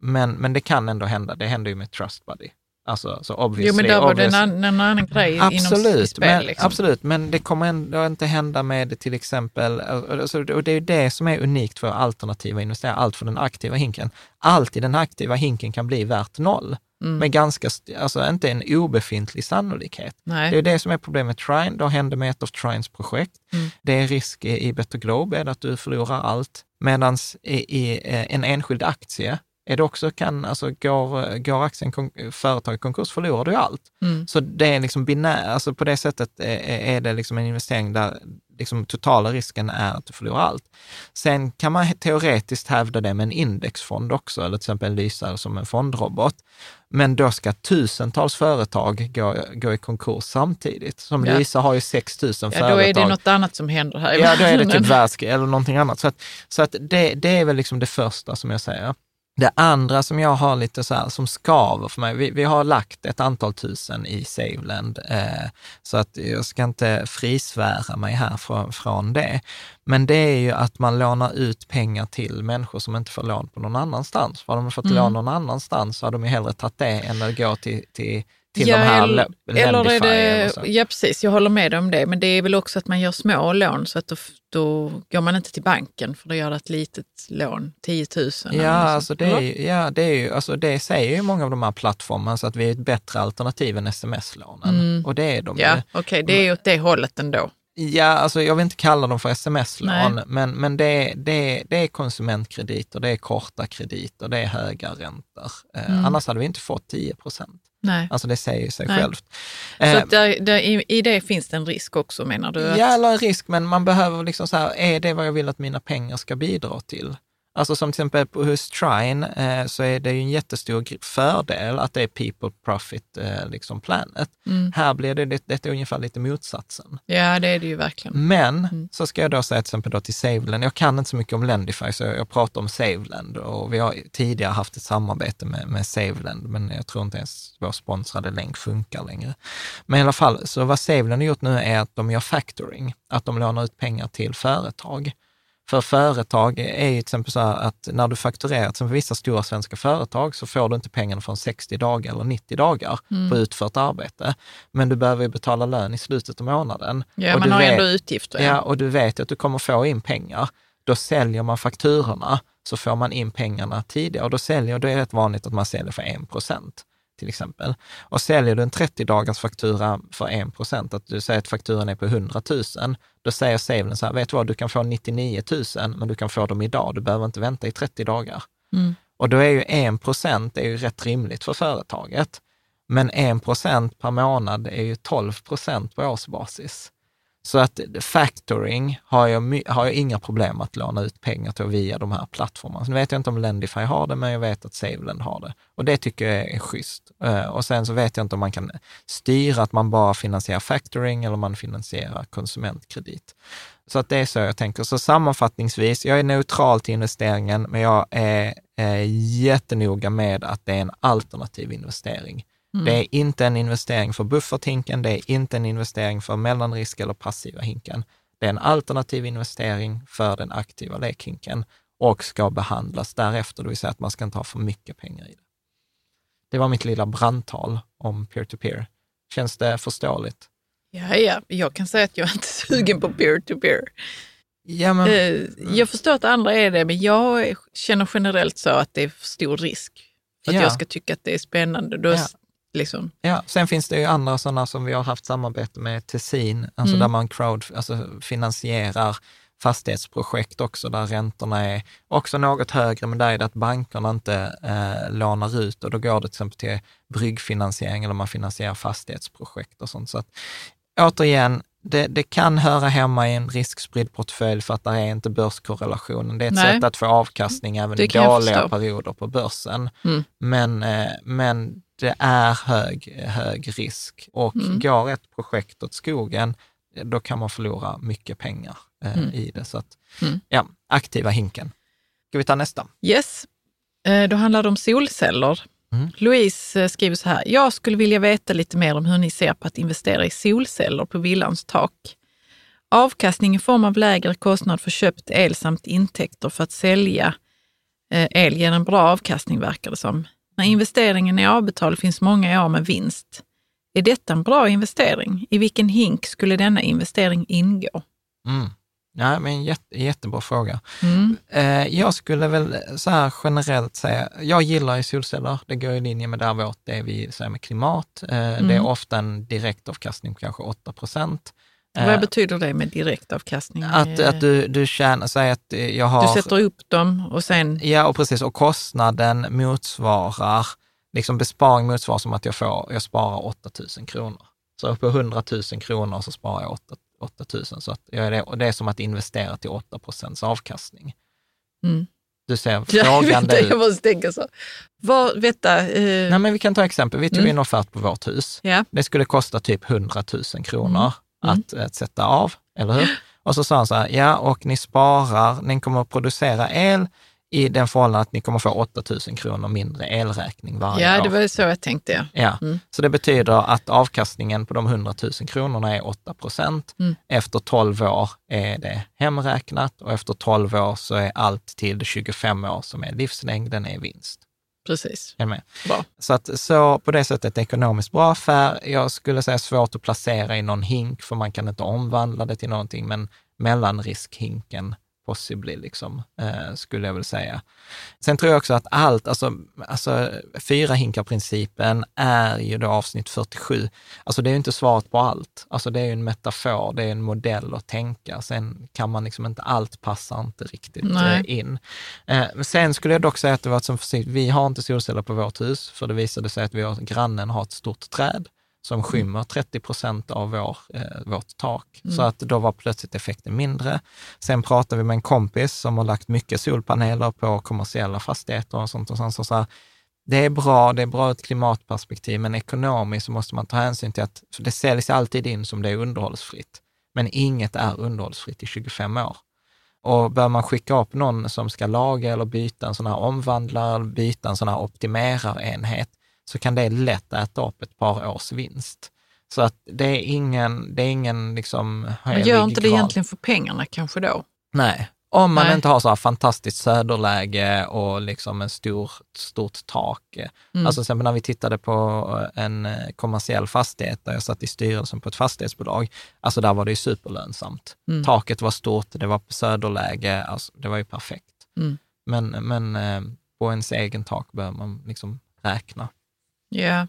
Men, men det kan ändå hända. Det händer ju med Trustbuddy. Alltså, så obviously, Jo, men där var det en, en annan grej inom Absolut, spel. men, liksom. absolut, men det kommer ändå inte hända med till exempel, alltså, och det är ju det som är unikt för alternativa investerare, allt för den aktiva hinken. Allt i den aktiva hinken kan bli värt noll, Mm. med ganska, alltså inte en obefintlig sannolikhet. Nej. Det är det som är problemet med Trine. Det hände med ett av Trines projekt. Mm. Det är risk i, Better Globe, är att du förlorar allt. Medan i, i eh, en enskild aktie är det också kan, alltså går, går aktien, kon- företag i konkurs förlorar du allt. Mm. Så det är liksom binär, alltså på det sättet är, är det liksom en investering där liksom totala risken är att du förlorar allt. Sen kan man teoretiskt hävda det med en indexfond också, eller till exempel Lysa som en fondrobot. Men då ska tusentals företag gå, gå i konkurs samtidigt. Som Ja. Lysa har ju 6 000 Ja, företag. då är det något annat som händer här. i Ja, då är det typ världsk eller någonting annat. Så, att, så att det, det är väl liksom det första som jag säger. Det andra som jag har lite så här, som skaver för mig, vi, vi har lagt ett antal tusen i Saveland, eh, så att jag ska inte frisvära mig här från, från det. Men det är ju att man lånar ut pengar till människor som inte får lån på någon annanstans. För hade de fått Mm. lån någon annanstans så hade de ju hellre tagit det än att gå till, till, till ja, de här eller, le- eller är det, Ja, precis. Jag håller med om det. Men det är väl också att man gör små lån så att då, då går man inte till banken för då gör det ett litet lån, 10 000. eller Ja, alltså det, är, ju- ja det, är ju, alltså det säger ju många av de här plattformarna, så att vi är ett bättre alternativ än sms-lånen. Mm. Och det är de Ja, okej, det är ju åt det hållet ändå. Ja, alltså jag vill inte kalla dem för sms-lån, men, men det, det, det är konsumentkrediter, det är korta krediter, det är höga räntor. Eh, Mm. Annars hade vi inte fått 10 procent. Nej. Alltså det säger sig Nej. självt. Så Eh, att där, där, i, i det finns det en risk också menar du? Att, Ja, eller en risk, men man behöver liksom så här, är det vad jag vill att mina pengar ska bidra till? Alltså som till exempel på hos Trine eh, så är det ju en jättestor fördel att det är people profit eh, liksom planet. Mm. Här blir det, det, det är ungefär lite motsatsen. Ja, det är det ju verkligen. Men Mm. så ska jag då säga till exempel då till Saveland, jag kan inte så mycket om Lendify så jag, jag pratar om Saveland och vi har tidigare haft ett samarbete med, med Saveland men jag tror inte ens vår sponsrade länk funkar längre. Men i alla fall, så vad Saveland har gjort nu är att de gör factoring, att de lånar ut pengar till företag. För företag är ju till exempel så här att när du fakturerar, som för vissa stora svenska företag, så får du inte pengarna från 60 dagar eller 90 dagar Mm. på utfört arbete. Men du behöver ju betala lön i slutet av månaden. Ja, Och man har vet- ändå utgifter. Ja, och du vet att du kommer få in pengar. Då säljer man fakturorna, så får man in pengarna tidigare. Och då säljer, då är det rätt vanligt att man säljer för 1 procent till exempel. Och säljer du en 30 dagars faktura för 1 procent, att du säger att fakturan är på 100 000, då säger Saveland så här, vet du vad, du kan få 99 000, men du kan få dem idag, du behöver inte vänta i 30 dagar. Mm. Och då är ju 1 procent är ju rätt rimligt för företaget. Men 1 procent per månad är ju 12 procent på årsbasis. Så att factoring har jag, har jag inga problem att låna ut pengar till via de här plattformarna. Sen vet jag inte om Lendify har det, men jag vet att SaveLend har det. Och det tycker jag är schysst. Eh, och sen så vet jag inte om man kan styra att man bara finansierar factoring eller man finansierar konsumentkredit. Så att det är så jag tänker. Så sammanfattningsvis, jag är neutral till investeringen, men jag är, är jättenoga med att det är en alternativ investering. Det är inte en investering för bufferthinken, det är inte en investering för mellanrisk eller passiva hinken. Det är en alternativ investering för den aktiva lekhinken och ska behandlas därefter, det vill säga att man ska inte ha för mycket pengar i det. Det var mitt lilla brandtal om peer-to-peer. Känns det förståeligt? Ja, ja, jag kan säga att jag inte är sugen på peer-to-peer. Ja, men, Eh, Jag förstår att andra är det, men jag känner generellt så att det är för stor risk för att Ja. jag ska tycka att det är spännande. Då, Ja. Liksom, Ja, sen finns det ju andra sådana som vi har haft samarbete med, Tessin, alltså Mm. där man crowd, alltså finansierar fastighetsprojekt också, där räntorna är också något högre, men där är det att bankerna inte eh, lånar ut och då går det till exempel till bryggfinansiering eller man finansierar fastighetsprojekt och sånt. Så att, återigen, det, det kan höra hemma i en riskspridd portfölj för att det är inte börskorrelationen. Det är ett Nej. sätt att få avkastning även i dåliga perioder på börsen. Mm. Men, eh, men det är hög, hög risk och Mm. går ett projekt åt skogen, då kan man förlora mycket pengar eh, Mm. i det. Så att, Mm. ja, aktiva hinken. Ska vi ta nästa? Yes, Eh, då handlar det om solceller. Mm. Louise eh, skriver så här. Jag skulle vilja veta lite mer om hur ni ser på att investera i solceller på villans tak. Avkastning i form av lägre kostnad för köpt el samt intäkter för att sälja eh, el ger en bra avkastning verkar det som. När investeringen är avbetald finns många år med vinst. Är detta en bra investering? I vilken hink skulle denna investering ingå? Mm. Ja, men jätte, jättebra fråga. Mm. Eh, jag skulle väl så här generellt säga, jag gillar ju solceller, det går i linje med där vårt, det vi säger med klimat. Eh, Det är Mm. ofta en direktavkastning på kanske 8 procent. Vad betyder det med direktavkastning? Att, Eh, att du, du tjänar, säg att eh, jag har... Du sätter upp dem och sen... Ja, och precis. Och kostnaden motsvarar, liksom besparing motsvarar som att jag, får, jag sparar 8 000 kronor. Så på 100 000 kronor så sparar jag 8, 8 000. Så att jag är det, och det är som att investera till 8 procents avkastning. Mm. Du ser frågande ut. jag måste tänka så. Vad, vänta, eh, Nej, men vi kan ta exempel. Vi tog Mm. in offert på vårt hus. ja. Det skulle kosta typ 100 000 kronor Mm. Att, att sätta av, eller hur? Och så sa han så här, ja, och ni sparar, ni kommer att producera el i den förhållanden att ni kommer få 8 000 kronor mindre elräkning varje ja, år. det var ju så jag tänkte. Ja. Ja, Mm. så det betyder att avkastningen på de 100 000 kronorna är 8 procent. Mm. Efter 12 år är det hemräknat och efter 12 år så är allt till 25 år som är livslängden är vinst. Precis. Är med? Bra. Så, att, så på det sättet ekonomiskt bra affär. Jag skulle säga svårt att placera i någon hink, för man kan inte omvandla det till någonting, men mellanriskhinken possibly, liksom, eh, skulle jag väl säga. Sen tror jag också att allt, alltså, alltså fyra hinkar-principen är ju då avsnitt 47. Alltså det är ju inte svaret på allt. Alltså det är ju en metafor, det är en modell att tänka. Sen kan man liksom inte, allt passar inte riktigt eh, in. Eh, men sen skulle jag dock säga att det var som försiktigt, vi har inte solceller på vårt hus, för det visade sig att vi har, grannen har ett stort träd som skymmer 30 procent av vår, eh, vårt tak. Så att då var plötsligt effekten mindre. Sen pratade vi med en kompis som har lagt mycket solpaneler på kommersiella fastigheter och sånt. Och sånt så så här, det är bra, det är bra ur ett klimatperspektiv, men ekonomiskt så måste man ta hänsyn till att det säljs alltid in som det är underhållsfritt. Men inget är underhållsfritt i 25 år. Och bör man skicka upp någon som ska laga eller byta en sån här omvandlare, byta en sån här optimerarenhet, så kan det lätt äta upp ett par års vinst. Så att det är ingen, det är ingen liksom Men gör inte det graal. egentligen för pengarna kanske då? Nej, om man Nej. inte har så här fantastiskt söderläge och liksom en stor, stort tak. Mm. Alltså exempel när vi tittade på en eh, kommersiell fastighet där jag satt i styrelsen på ett fastighetsbolag, alltså där var det ju superlönsamt. Mm. Taket var stort, det var på söderläge, alltså det var ju perfekt. Mm. Men, men eh, på ens egen tak behöver man liksom räkna. Ja.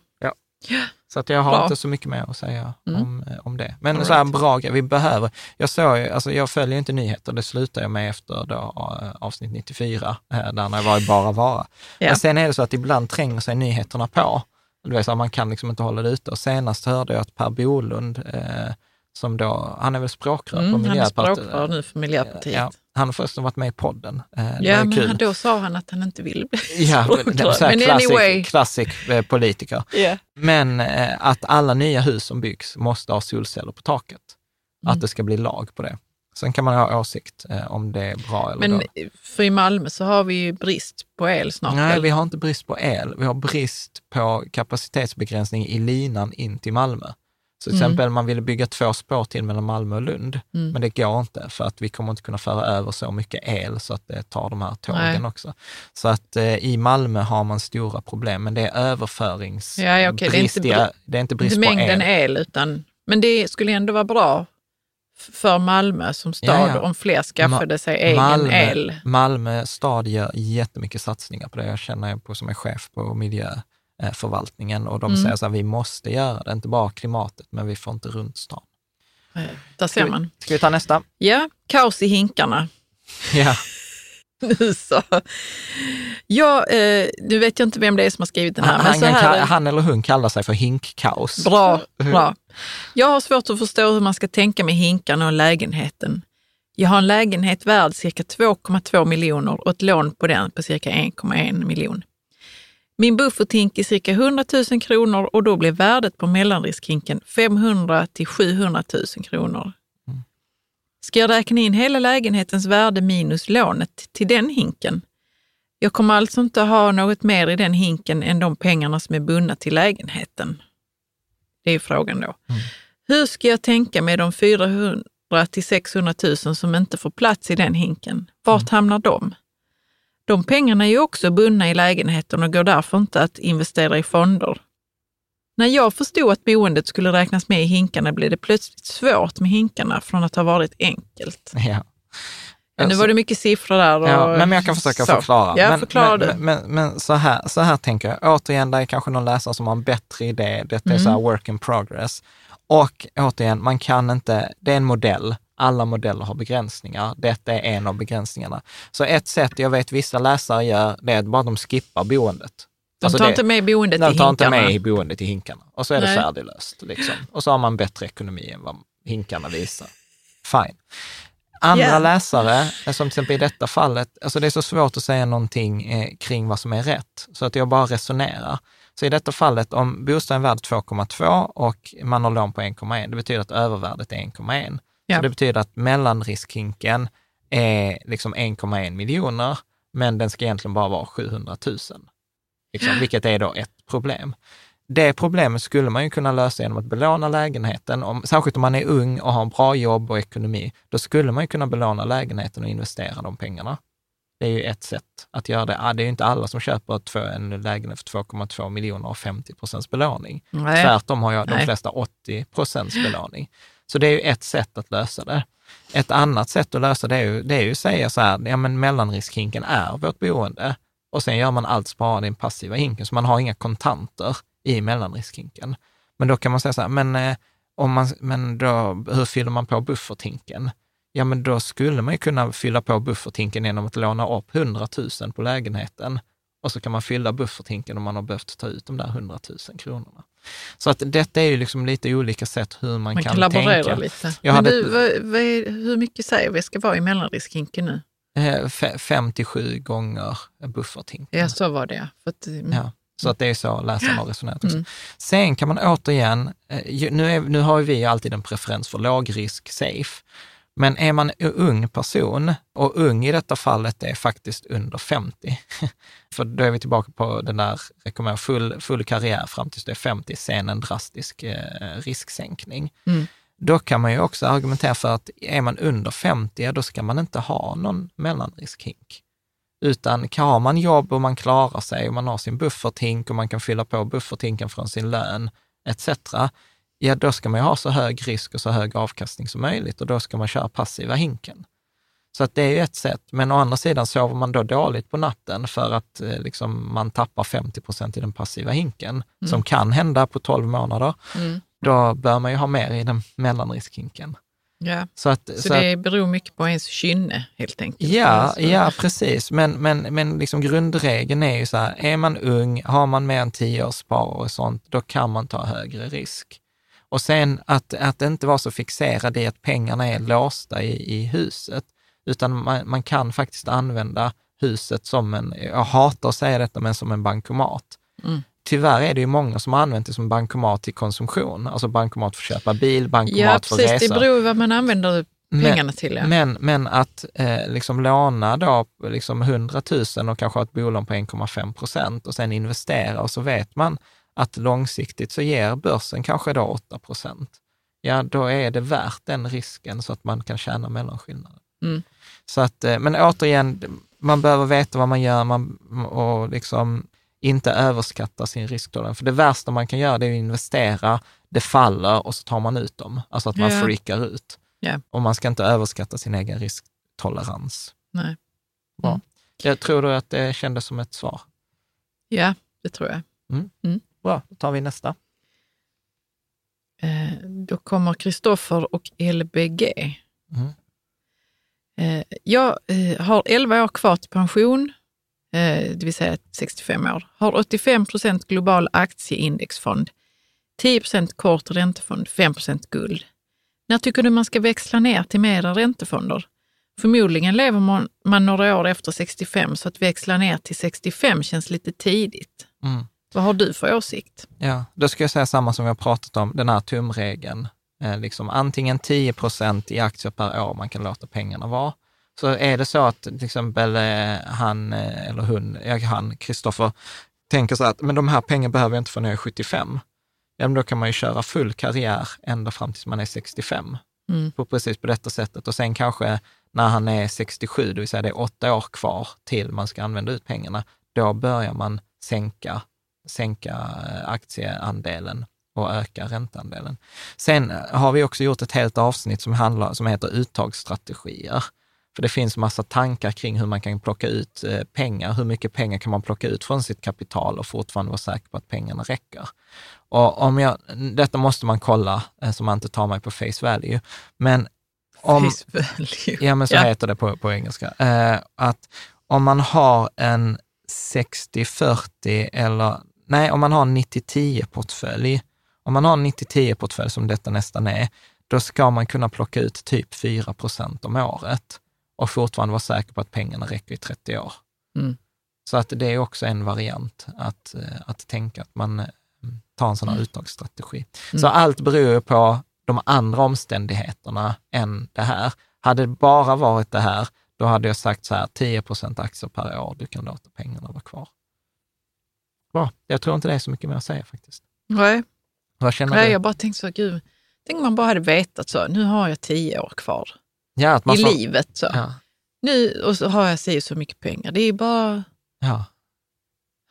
Så att jag har Bra. inte så mycket mer att säga Mm. om, eh, om det. Men All så här right. bra vi behöver, jag såg alltså jag följer inte nyheter, det slutar jag med efter då, eh, avsnitt 94, eh, där när jag var i Bara Vara. Ja. Men sen är det så att ibland tränger sig nyheterna på. Du vet, så man kan liksom inte hålla det ute. Och senast hörde jag att Per Bolund, eh, som då, han är väl språkrör Mm, på han är Miljöpartiet. språkrör nu för Miljöpartiet. Ja, han har förresten varit med i podden. Eh, Ja, men kul. då sa han att han inte ville bli Ja, språkrör. Men klassisk, anyway. klassisk eh, politiker. Ja. Men eh, att alla nya hus som byggs måste ha solceller på taket. Mm. Att det ska bli lag på det. Sen kan man ha åsikt om det är bra eller Men dåligt. för i Malmö så har vi ju brist på el snart. Nej, väl? vi har inte brist på el. Vi har brist på kapacitetsbegränsning i linan in till Malmö. Så till Mm. exempel man ville bygga två spår till mellan Malmö och Lund, Mm. men det går inte för att vi kommer inte kunna föra över så mycket el så att det tar de här tågen Nej. också. Så att eh, i Malmö har man stora problem, men det är överförings... Ja, okej, det är inte brist i- br- det är inte brist inte på mängden el. el, utan, men det skulle ändå vara bra för Malmö som stad Ja, ja. om fler skaffade Ma- sig egen Malmö, el. Malmö stad gör jättemycket satsningar på det. Jag känner på som är chef på miljöförvaltningen och de Mm. säger så här, vi måste göra det, inte bara klimatet, men vi får inte runt stan. Där ser man. Ska vi ta nästa? Ja, kaos i hinkarna. Ja, Nu så. Ja, eh, nu vet jag inte vem det är som har skrivit den här. han, men så här, han eller hon kallar sig för hinkkaos. Bra, bra. Jag har svårt att förstå hur man ska tänka med hinkarna och lägenheten. Jag har en lägenhet värd cirka 2,2 miljoner och ett lån på den på cirka 1,1 miljon. Min bufferthink är cirka 100 000 kronor och då blir värdet på mellanriskhinken 500 till 700 000 kronor. Ska jag räkna in hela lägenhetens värde minus lånet till den hinken? Jag kommer alltså inte ha något mer i den hinken än de pengarna som är bundna till lägenheten. Det är frågan då. Hur ska jag tänka med de 400 till 600 000 som inte får plats i den hinken? Vart hamnar de? De pengarna är ju också bundna i lägenheten och går därför inte att investera i fonder. När jag förstod att boendet skulle räknas med i hinkarna blev det plötsligt svårt med hinkarna från att ha varit enkelt. Ja. nu var det mycket siffror där. Och Ja, men jag kan försöka så. förklara. Ja, men, förklara men, men, men, men så, här, så här tänker jag. Återigen, det är kanske någon läsare som har en bättre idé. Detta är så Mm. här work in progress. Och återigen, man kan inte, det är en modell. Alla modeller har begränsningar. Detta är en av begränsningarna. Så ett sätt jag vet vissa läsare gör, det är att bara de skippar boendet. De Alltså tar det- inte med boendet de i tar inte hinkarna. med i boendet i hinkarna. Och så är det Nej. färdiglöst. Liksom. Och så har man bättre ekonomi än vad hinkarna visar. Fine. Andra Ja. läsare, eh, som till exempel i detta fallet, alltså det är så svårt att säga någonting eh, kring vad som är rätt, så att jag bara resonerar. Så i detta fallet, om bostaden är värd 2,2 och man har lån på 1,1, det betyder att övervärdet är 1,1. Ja. Det betyder att mellanriskhinken är liksom 1,1 miljoner, men den ska egentligen bara vara 700 000. Liksom, vilket är då ett problem. Det problemet skulle man ju kunna lösa genom att belåna lägenheten. Om, särskilt om man är ung och har en bra jobb och ekonomi, då skulle man ju kunna belåna lägenheten och investera de pengarna. Det är ju ett sätt att göra det. Det är ju inte alla som köper två, en lägenhet för 2,2 miljoner och 50 procents belåning. Nej. Tvärtom har jag de flesta 80 procents belåning. Så det är ju ett sätt att lösa det. Ett annat sätt att lösa det är ju, det är ju att säga så här, ja men mellanriskhinken är vårt boende och sen gör man allt sparande i den passiva hinken, så man har inga kontanter i mellanriskhinken. Men då kan man säga så här, men, eh, om man, men då, hur fyller man på bufferthinken? Ja, men då skulle man ju kunna fylla på bufferthinken genom att låna upp 100 000 på lägenheten och så kan man fylla bufferthinken om man har behövt ta ut de där 100 000 kronorna. Så att detta är ju liksom lite olika sätt hur man, Man kan, tänka. lite. Jag Men du, ett- vad, vad är, hur mycket säger vi ska vara i mellanriskhinken nu? Eh, fe- Fem till sju gånger bufferthinken. Ja, så var det. För att, mm. Ja, så att det är så läsarna har resonerat också. Mm. Sen kan man återigen, eh, nu, är, nu har vi alltid en preferens för lågrisk safe, men är man en ung person, och ung i detta fallet är faktiskt under 50, för då är vi tillbaka på den där, rekommendera full, full karriär fram tills du är 50, sen en drastisk eh, risksänkning. Mm. Då kan man ju också argumentera för att är man under 50, ja, då ska man inte ha någon mellanriskhink. Utan har man jobb och man klarar sig och man har sin bufferthink och man kan fylla på bufferthinken från sin lön etc. Ja, då ska man ju ha så hög risk och så hög avkastning som möjligt och då ska man köra passiva hinken. Så att det är ju ett sätt. Men å andra sidan sover man då dåligt på natten för att eh, liksom, man tappar 50 procent i den passiva hinken, som kan hända på 12 månader. Mm. Då bör man ju ha mer i den mellanriskhinken. Ja. Så att, Så, det beror mycket på ens kynne helt enkelt. Ja, Alltså, ja precis. Men, men, men liksom grundregeln är ju så här, är man ung, har man mer än tio års sparare och sånt, då kan man ta högre risk. Och sen att, att inte vara så fixerad i att pengarna är låsta i, i huset, utan man, man kan faktiskt använda huset som en, jag hatar att säga detta, men som en bankomat. Mm. Tyvärr är det ju många som har använt det som bankomat till konsumtion, alltså bankomat för att köpa bil, bankomat Ja, för precis. resa. Det beror vad man använder pengarna Men- till. Ja. Men, men att eh, liksom låna då liksom 100 000 och kanske ha ett bolån på 1,5 procent och sen investera och så vet man att långsiktigt så ger börsen kanske då 8 procent. Ja, då är det värt den risken så att man kan tjäna mellanskillnaden. Mm. Så att, eh, men återigen, man behöver veta vad man gör man, och liksom inte överskatta sin risktolerans. För det värsta man kan göra det är att investera, det faller och så tar man ut dem. Alltså att man Ja. freakar ut. Ja. Och man ska inte överskatta sin egen risktolerans. Nej. Bra. Mm. Jag tror du att det kändes som ett svar? ja, det tror jag. Bra, då tar vi nästa. Eh, då kommer Kristoffer och LBG. Mm. Eh, jag eh, har 11 år kvar till pension, det vill säga 65 år. Har 85 procent global aktieindexfond, 10 procent kort räntefond, 5 procent guld. När tycker du man ska växla ner till mera räntefonder? Förmodligen lever man, man några år efter 65, så att växla ner till 65 känns lite tidigt. Mm. Vad har du för åsikt? Ja, då ska jag säga samma som vi har pratat om, den här tumregeln. Eh, liksom antingen 10 procent i aktier per år man kan låta pengarna vara. Så är det så att till exempel eh, han eh, eller hon, han, Kristoffer, tänker så att men de här pengarna behöver jag inte få när jag är 75. Ja, men då kan man ju köra full karriär ända fram tills man är 65. Mm. På precis på detta sättet. Och sen kanske när han är 67, det vill säga det är åtta år kvar till man ska använda ut pengarna, då börjar man sänka, sänka eh, aktieandelen och öka ränteandelen. Sen har vi också gjort ett helt avsnitt som, handlar, som heter uttagsstrategier. För det finns massa tankar kring hur man kan plocka ut eh, pengar. Hur mycket pengar kan man plocka ut från sitt kapital och fortfarande vara säker på att pengarna räcker? Och om jag, detta måste man kolla, eh, så man inte tar mig på face value. Men om, Face value. Ja, men så Ja. heter det på, på engelska. Eh, att om man har en 60-40 eller, nej, om man har en 90-10-portfölj, om man har en 90-10-portfölj som detta nästan är, då ska man kunna plocka ut typ 4 procent om året och fortfarande vara säker på att pengarna räcker i 30 år. Mm. Så att det är också en variant att, eh, att tänka att man eh, tar en sån här uttagsstrategi. Så allt beror på de andra omständigheterna än det här. Hade det bara varit det här, då hade jag sagt så här, 10 procent aktier per år, du kan låta pengarna vara kvar. Bra, jag tror inte det är så mycket mer att säga faktiskt. Nej, Vad känner Nej du? jag bara tänkte så, gud, tänk om man bara hade vetat så, nu har jag tio år kvar Ja, att man i får, livet. Så. Ja, Nu, och så har jag si och så mycket pengar. Det är bara ja,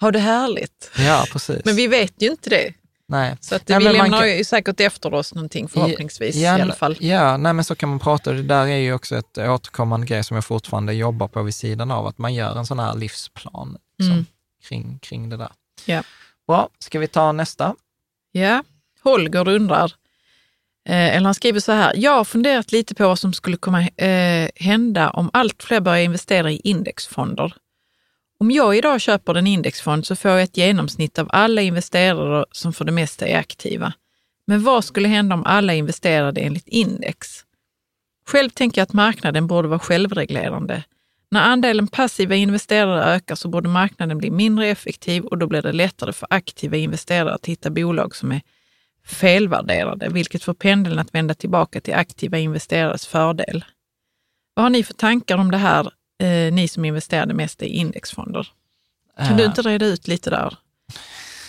ha det härligt. ja, precis. Men vi vet ju inte det. Nej. Så att Ja, vi lämnar kan- ju säkert efter oss någonting förhoppningsvis ja, i alla fall. Ja, nej, men så kan man prata. Det där är ju också ett återkommande grej som jag fortfarande jobbar på vid sidan av, att man gör en sån här livsplan liksom, Mm. kring, kring det där. Ja. Bra, ska vi ta nästa? Ja, Holger undrar, eh, eller han skriver så här, jag har funderat lite på vad som skulle komma eh, hända om allt fler börjar investera i indexfonder. Om jag idag köper en indexfond så får jag ett genomsnitt av alla investerare som för det mesta är aktiva. Men vad skulle hända om alla investerade enligt index? Själv tänker jag att marknaden borde vara självreglerande. När andelen passiva investerare ökar så borde marknaden bli mindre effektiv och då blir det lättare för aktiva investerare att hitta bolag som är felvärderade, vilket får pendeln att vända tillbaka till aktiva investerares fördel. Vad har ni för tankar om det här, eh, ni som investerade mest i indexfonder? Kan du Eh, inte reda ut lite där?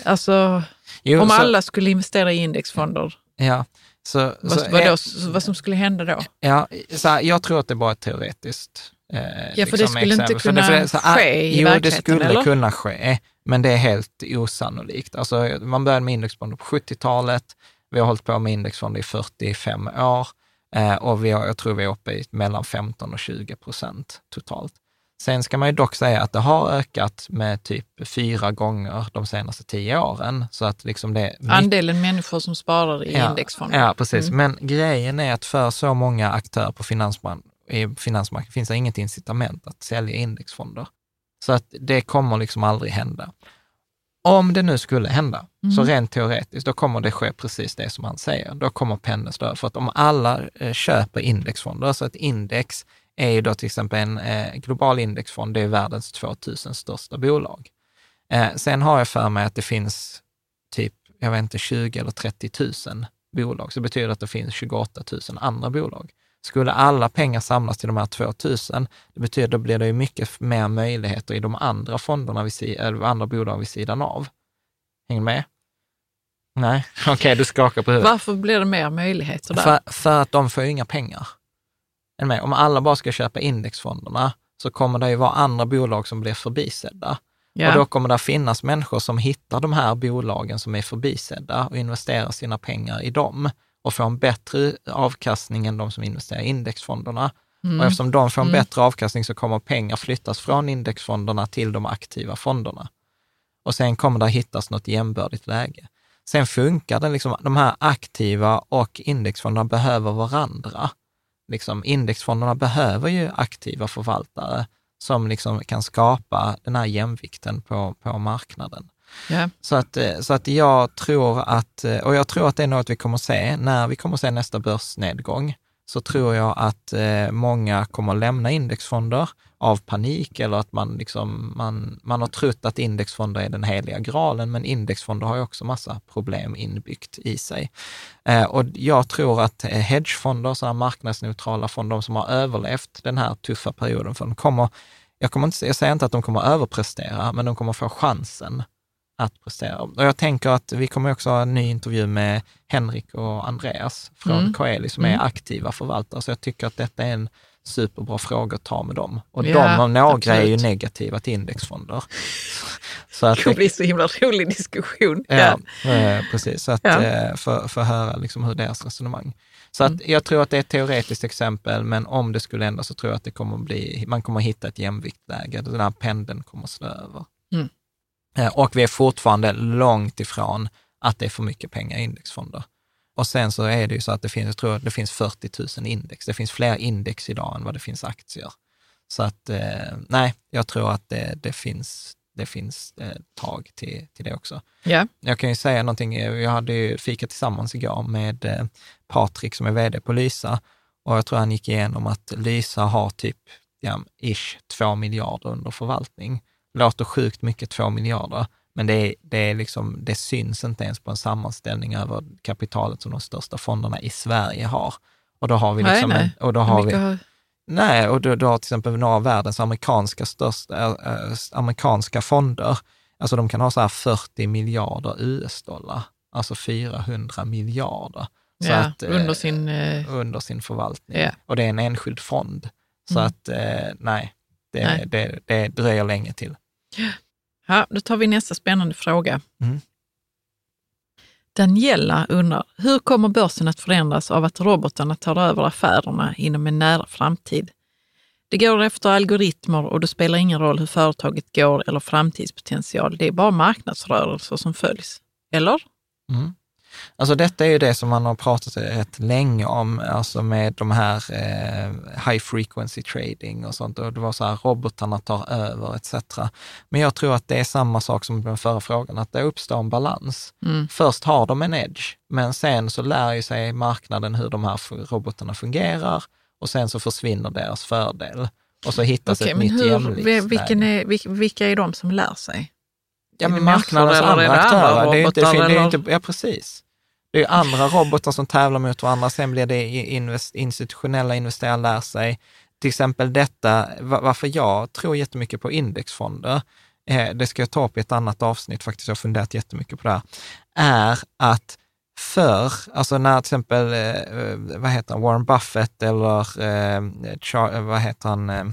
Alltså, jo, om så- alla skulle investera i indexfonder, Ja, så, vad, så, vad, då, så, vad som skulle hända då? Ja, så här, jag tror att det bara är teoretiskt. Eh, Ja, för det skulle inte exempel. För kunna för det- så, ah, ske i Jo, det skulle eller? kunna ske, men det är helt osannolikt. Alltså, man började med indexfonder på 70-talet, vi har hållit på med indexfonder i 45 år eh, och vi har, jag tror vi är uppe i mellan 15 och 20 procent totalt. Sen ska man ju dock säga att det har ökat med typ fyra gånger de senaste tio åren. Så att liksom det Andelen människor som sparar i Ja, indexfonder. Ja, precis. Mm. Men grejen är att för så många aktörer på finansmarknaden finns det inget incitament att sälja indexfonder. Så att det kommer liksom aldrig hända. Om det nu skulle hända, så Mm. rent teoretiskt, då kommer det ske precis det som han säger. Då kommer pendeln över. För att om alla eh, köper indexfonder, så ett index är ju då till exempel en eh, global indexfond, det är världens 2000 största bolag. Eh, sen har jag för mig att det finns typ, jag vet inte, 20 eller 30 000 bolag, så det betyder att det finns 28 000 andra bolag. Skulle alla pengar samlas till de här 2000, det betyder då blir det ju mycket mer möjligheter i de andra fonderna, vid, eller andra bolag vid sidan av. Hänger du med? Nej, okej, du skakar på huvudet. Varför blir det mer möjligheter där? För, för att de får ju inga pengar. Du med? Om alla bara ska köpa indexfonderna så kommer det ju vara andra bolag som blir förbisedda. ja. Och då kommer det finnas människor som hittar de här bolagen som är förbisedda och investerar sina pengar i dem och får en bättre avkastning än de som investerar i indexfonderna. Mm. Och eftersom de får en Mm. bättre avkastning så kommer pengar flyttas från indexfonderna till de aktiva fonderna. Och sen kommer det hittas något jämbördigt läge. Sen funkar det liksom, de här aktiva och indexfonderna behöver varandra. Liksom, indexfonderna behöver ju aktiva förvaltare som liksom kan skapa den här jämvikten på, på marknaden. ja. Så att, eh, så att jag tror att, eh, och jag tror att det är något vi kommer se, när vi kommer se nästa börsnedgång, så tror jag att eh, många kommer lämna indexfonder av panik eller att man, liksom, man, man har trott att indexfonder är den heliga graalen, men indexfonder har ju också massa problem inbyggt i sig. Eh, och jag tror att eh, hedgefonder, sådana marknadsneutrala fonder, de som har överlevt den här tuffa perioden, för de kommer, jag, kommer inte, jag säger inte att de kommer överprestera, men de kommer få chansen att prestera. Och jag tänker att vi kommer också ha en ny intervju med Henrik och Andreas från Mm. Coeli som är aktiva förvaltare, så jag tycker att detta är en superbra fråga att ta med dem. Och Ja, de om några är ju absolut. negativa till indexfonder. Så att Det kommer bli så himla rolig diskussion. Ja, eh, precis. Så att Ja. eh, för, för att höra liksom hur deras resonemang. Så att Mm. jag tror att det är ett teoretiskt exempel, men om det skulle ändra så tror jag att det kommer bli, man kommer hitta ett jämviktläge, den här pendeln kommer slå över. Mm. Eh, Och vi är fortfarande långt ifrån att det är för mycket pengar i indexfonder. Och sen så är det ju så att det finns, jag tror det finns 40 000 index. Det finns fler index idag än vad det finns aktier. Så att eh, nej, jag tror att det, det finns, det finns eh, tag till, till det också. Ja. Jag kan ju säga någonting, jag hade ju fika tillsammans igår med Patrik som är vd på Lysa och jag tror han gick igenom att Lysa har typ, ja, ish, två miljarder under förvaltning. Låter sjukt mycket, två miljarder, men det, är, det, är liksom, det syns inte ens på en sammanställning över kapitalet som de största fonderna i Sverige har. Och då har vi Nej, liksom, nej. En, och då har vi, mycket har- Nej, och du, du har till exempel några av världens amerikanska, största, äh, äh, amerikanska fonder. Alltså de kan ha så här 40 miljarder US-dollar, alltså 400 miljarder. Så ja, att, eh, under sin... eh, under sin förvaltning. Ja. Och det är en enskild fond. Så Mm. att eh, nej, det, Nej. Det, det dröjer länge till. Ja, då tar vi nästa spännande fråga. Mm. Daniela undrar, hur kommer börsen att förändras av att robotarna tar över affärerna inom en nära framtid? Det går efter algoritmer och det spelar ingen roll hur företaget går eller framtidspotential. Det är bara marknadsrörelser som följs. Eller? Mm. Alltså detta är ju det som man har pratat rätt länge om, alltså med de här eh, high frequency trading och sånt. Och det var så här, robotarna tar över etc. Men jag tror att det är samma sak som den förra frågan, att det uppstår en balans. Mm. Först har de en edge, men sen så lär ju sig marknaden hur de här robotarna fungerar och sen så försvinner deras fördel. Och så hittas Okej, ett nytt hur, vilken är, vil- vilka är de som lär sig? Ja, men marknadens andra aktörer. Det är inte, det är inte, ja, precis. Det är andra robotar som tävlar mot varandra. Sen blir det invest, institutionella investerare lär sig. Till exempel detta, va- varför jag tror jättemycket på indexfonder, eh, det ska jag ta upp i ett annat avsnitt faktiskt, jag har funderat jättemycket på det här, är att förr, alltså när till exempel, eh, vad heter han, Warren Buffett eller, eh, vad heter han, eh,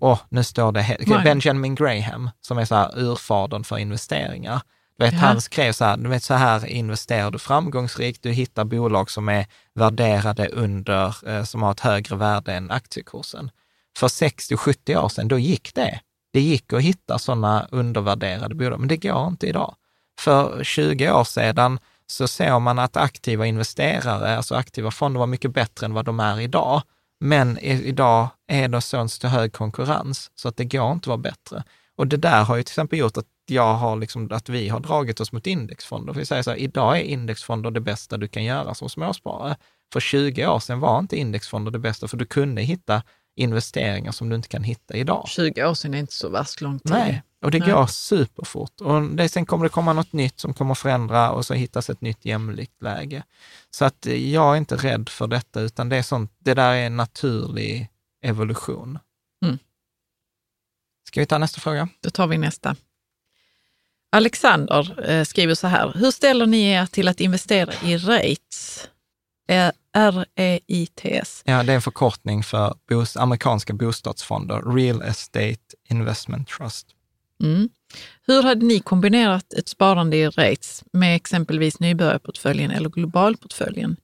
Åh, nu står det, Nej. Benjamin Graham, som är så här urfadern för investeringar. Du vet, Ja. han skrev så här, du vet så här investerar du framgångsrikt, du hittar bolag som är värderade under, eh, som har ett högre värde än aktiekursen. För 60-70 år sedan, då gick det. Det gick att hitta sådana undervärderade bolag, men det går inte idag. För 20 år sedan så såg man att aktiva investerare, alltså aktiva fonder var mycket bättre än vad de är idag. Men idag är det sån så hög konkurrens så att det går inte att vara bättre. Och det där har ju till exempel gjort att jag har liksom, att vi har dragit oss mot indexfonder. För vi säger så här, idag är indexfonder det bästa du kan göra som småsparare. För 20 år sedan var inte indexfonder det bästa, för du kunde hitta investeringar som du inte kan hitta idag. 20 år sedan är inte så värst lång tid. Nej, och det Nej. går superfort. Och det, sen kommer det komma något nytt som kommer förändra och så hittas ett nytt jämlikt läge. Så att jag är inte rädd för detta, utan det, är sånt, det där är en naturlig evolution. Mm. Ska vi ta nästa fråga? Då tar vi nästa. Alexander eh, skriver så här. Hur ställer ni er till att investera i REITs? Eh, R-E-I-T-S. Ja, det är en förkortning för bos, amerikanska bostadsfonder, Real Estate Investment Trust. Mm. Hur hade ni kombinerat ett sparande i REITs med exempelvis nybörjarportföljen eller globalportföljen?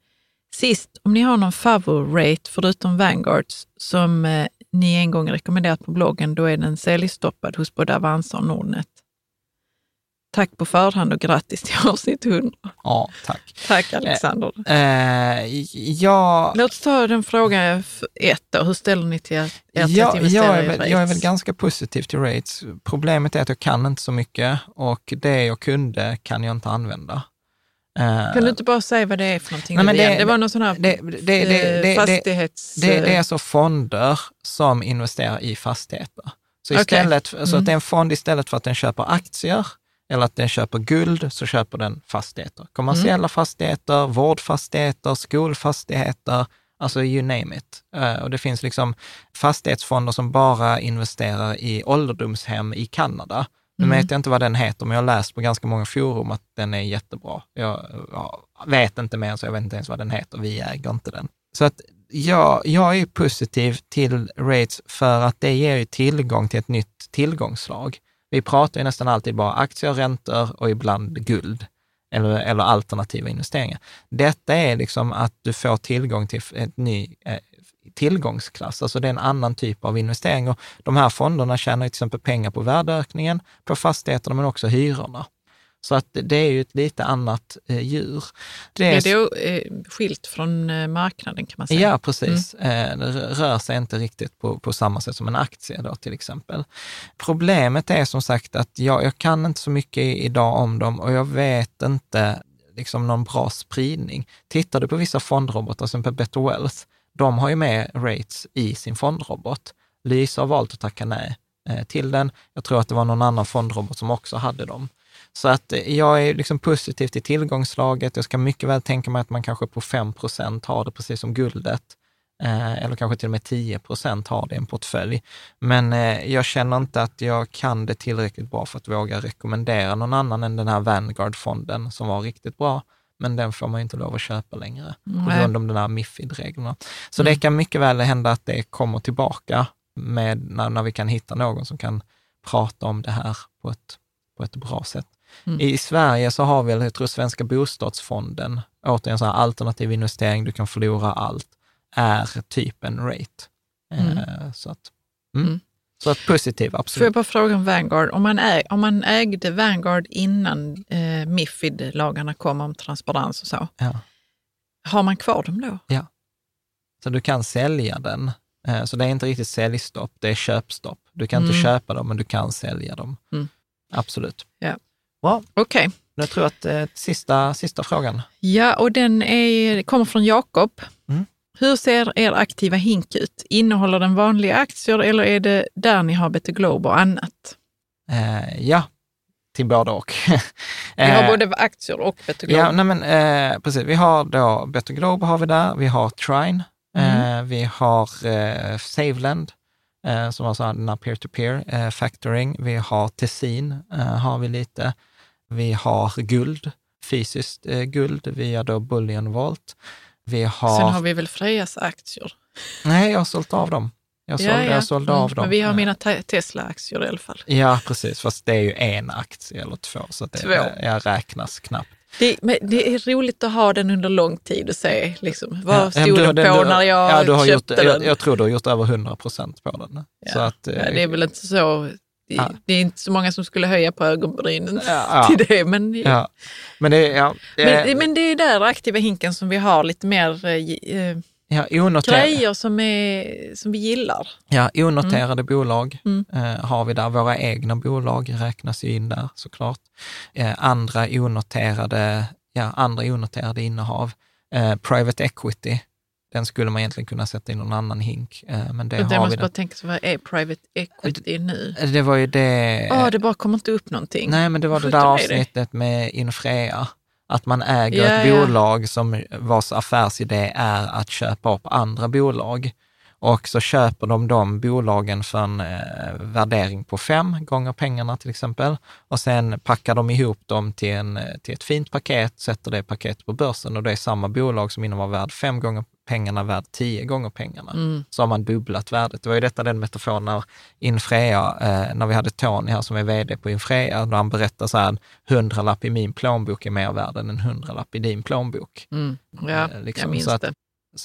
Sist, om ni har någon favorit förutom Vanguards som eh, ni en gång rekommenderat på bloggen, då är den säljstoppad hos både Avanza och Nordnet. Tack på förhand och grattis till avsnitt 100. Ja, tack. Tack Alexander. Eh, ja, Låt oss ta den frågan ett då. Hur ställer ni till att Ja, investera jag, är i väl, REITs? jag är väl ganska positiv till rates. Problemet är att jag kan inte så mycket och det jag kunde kan jag inte använda. Eh, Kan du inte bara säga vad det är för någonting? Nej, men det- det var någon sån här det, det, det, eh, fastighets... det, är alltså fonder som investerar i fastigheter. Så, istället, så Mm. att det är en fond istället för att den köper aktier eller att den köper guld, så köper den fastigheter. Kommersiella Mm. fastigheter, vårdfastigheter, skolfastigheter, alltså you name it. Eh, och det finns liksom fastighetsfonder som bara investerar i ålderdomshem i Kanada. Nu Mm. vet jag inte vad den heter, men jag har läst på ganska många forum att den är jättebra. Jag, jag vet inte mer, så jag vet inte ens vad den heter. Vi äger inte den. Så att jag, jag är positiv till rates för att det ger ju tillgång till ett nytt tillgångsslag. Vi pratar ju nästan alltid bara aktier, räntor och ibland guld eller, eller alternativa investeringar. Detta är liksom att du får tillgång till ett ny eh, tillgångsklass, alltså det är en annan typ av investering. Och de här fonderna tjänar till exempel pengar på värdeökningen, på fastigheterna, men också hyrorna. Så att det är ju ett lite annat eh, djur. Det Är det eh, skilt från eh, marknaden kan man säga? Ja, precis. Eh, Det rör sig inte riktigt på, på samma sätt som en aktie då till exempel. Problemet är som sagt att jag, jag kan inte så mycket idag om dem och jag vet inte liksom någon bra spridning. Tittar du på vissa fondrobotar, som på Better Wealth, de har ju med rates i sin fondrobot. Lysa har valt att tacka nej eh, till den. Jag tror att det var någon annan fondrobot som också hade dem. Så att eh, jag är liksom positiv till tillgångslaget. Jag ska mycket väl tänka mig att man kanske på 5% har det precis som guldet. Eh, eller kanske till och med 10% har det i en portfölj. Men jag känner inte att jag kan det tillräckligt bra för att våga rekommendera någon annan än den här Vanguard-fonden som var riktigt bra. Men den får man ju inte lov att köpa längre på Nej. grund av de där Mifid-reglerna. Så Mm. det kan mycket väl hända att det kommer tillbaka med, när, när vi kan hitta någon som kan prata om det här på ett, på ett bra sätt. Mm. I Sverige så har vi, jag tror Svenska bostadsfonden, återigen så här alternativ investering, du kan förlora allt, är typ en rate. Mm. Eh, Så, att, mm. Så att positiv, Får jag absolut. bara fråga om Vanguard? Om man, äg, om man ägde Vanguard innan eh, Mifid-lagarna kom om transparens och så, Ja. har man kvar dem då? Så du kan sälja den. Eh, Så det är inte riktigt säljstopp, det är köpstopp. Du kan inte Mm. köpa dem, men du kan sälja dem. Mm. Absolut. Ja. Bra, Okej. jag tror att eh, sista, sista frågan. Ja, och den är, kommer från Jakob. Hur ser er aktiva hink ut? Innehåller den vanliga aktier eller är det där ni har Better Globe och annat? Eh, ja, till både och. Vi har Eh, både aktier och Better Globe. Ja, nej men, eh, precis. Vi har då Better Globe har vi där, vi har Trine, Mm. eh, vi har eh, Saveland, eh, som sådana den här peer-to-peer eh, factoring. Vi har Tessin, eh, har vi lite. Vi har guld, fysiskt eh, guld via då Bullion Vault. Vi har... Sen har vi väl Frejas aktier. Nej, jag har sålt av dem. Jag sålde, jag sålde Mm, av dem. Men vi har Eh, mina te- Tesla-aktier i alla fall. Ja, precis, fast det är ju en aktie eller två, så det Två. jag räknas knappt. Det, det är roligt att ha den under lång tid och se liksom, vad Ja, stod du- på du- när jag ja, du har köpte gjort, den. jag, jag tror du har gjort över 100 procent på den. Ja. Att, eh, ja, det är väl inte så... Det, Ja. det är inte så många som skulle höja på ögonbrynen Ja. till det. Men, ja. Men det, men, men det är där aktiva hinken som vi har lite mer... eh, eh, Ja, Grejer som, är, som vi gillar. ja, onoterade bolag Mm. eh, har vi där. Våra egna bolag räknas ju in där såklart. Eh, andra onoterade, ja, andra onoterade innehav. Eh, private equity, den skulle man egentligen kunna sätta i någon annan hink. Eh, men det jag har vi måste där. bara tänka, så vad är private equity nu? Eh, Det var ju det... Åh, det bara kommer inte upp någonting. Nej, men det var det där är det. avsnittet med Infrea. Att man äger Ja, ett ja. bolag som vars affärsidé är att köpa upp andra bolag. Och så köper de de bolagen för en eh, värdering på fem gånger pengarna till exempel. Och sen packar de ihop dem till, en, eh, till ett fint paket, sätter det paketet på börsen och det är samma bolag som innan var värd fem gånger pengarna, värd tio gånger pengarna. Mm. Så har man dubblat värdet. Det var ju detta den metaforen när Infrea, eh, när vi hade Tony här som är vd på Infrea, då han berättar så här, en hundralapp i min plånbok är mer värd än en hundralapp i din plånbok. Mm. Ja, Eh, liksom, jag minns att- det.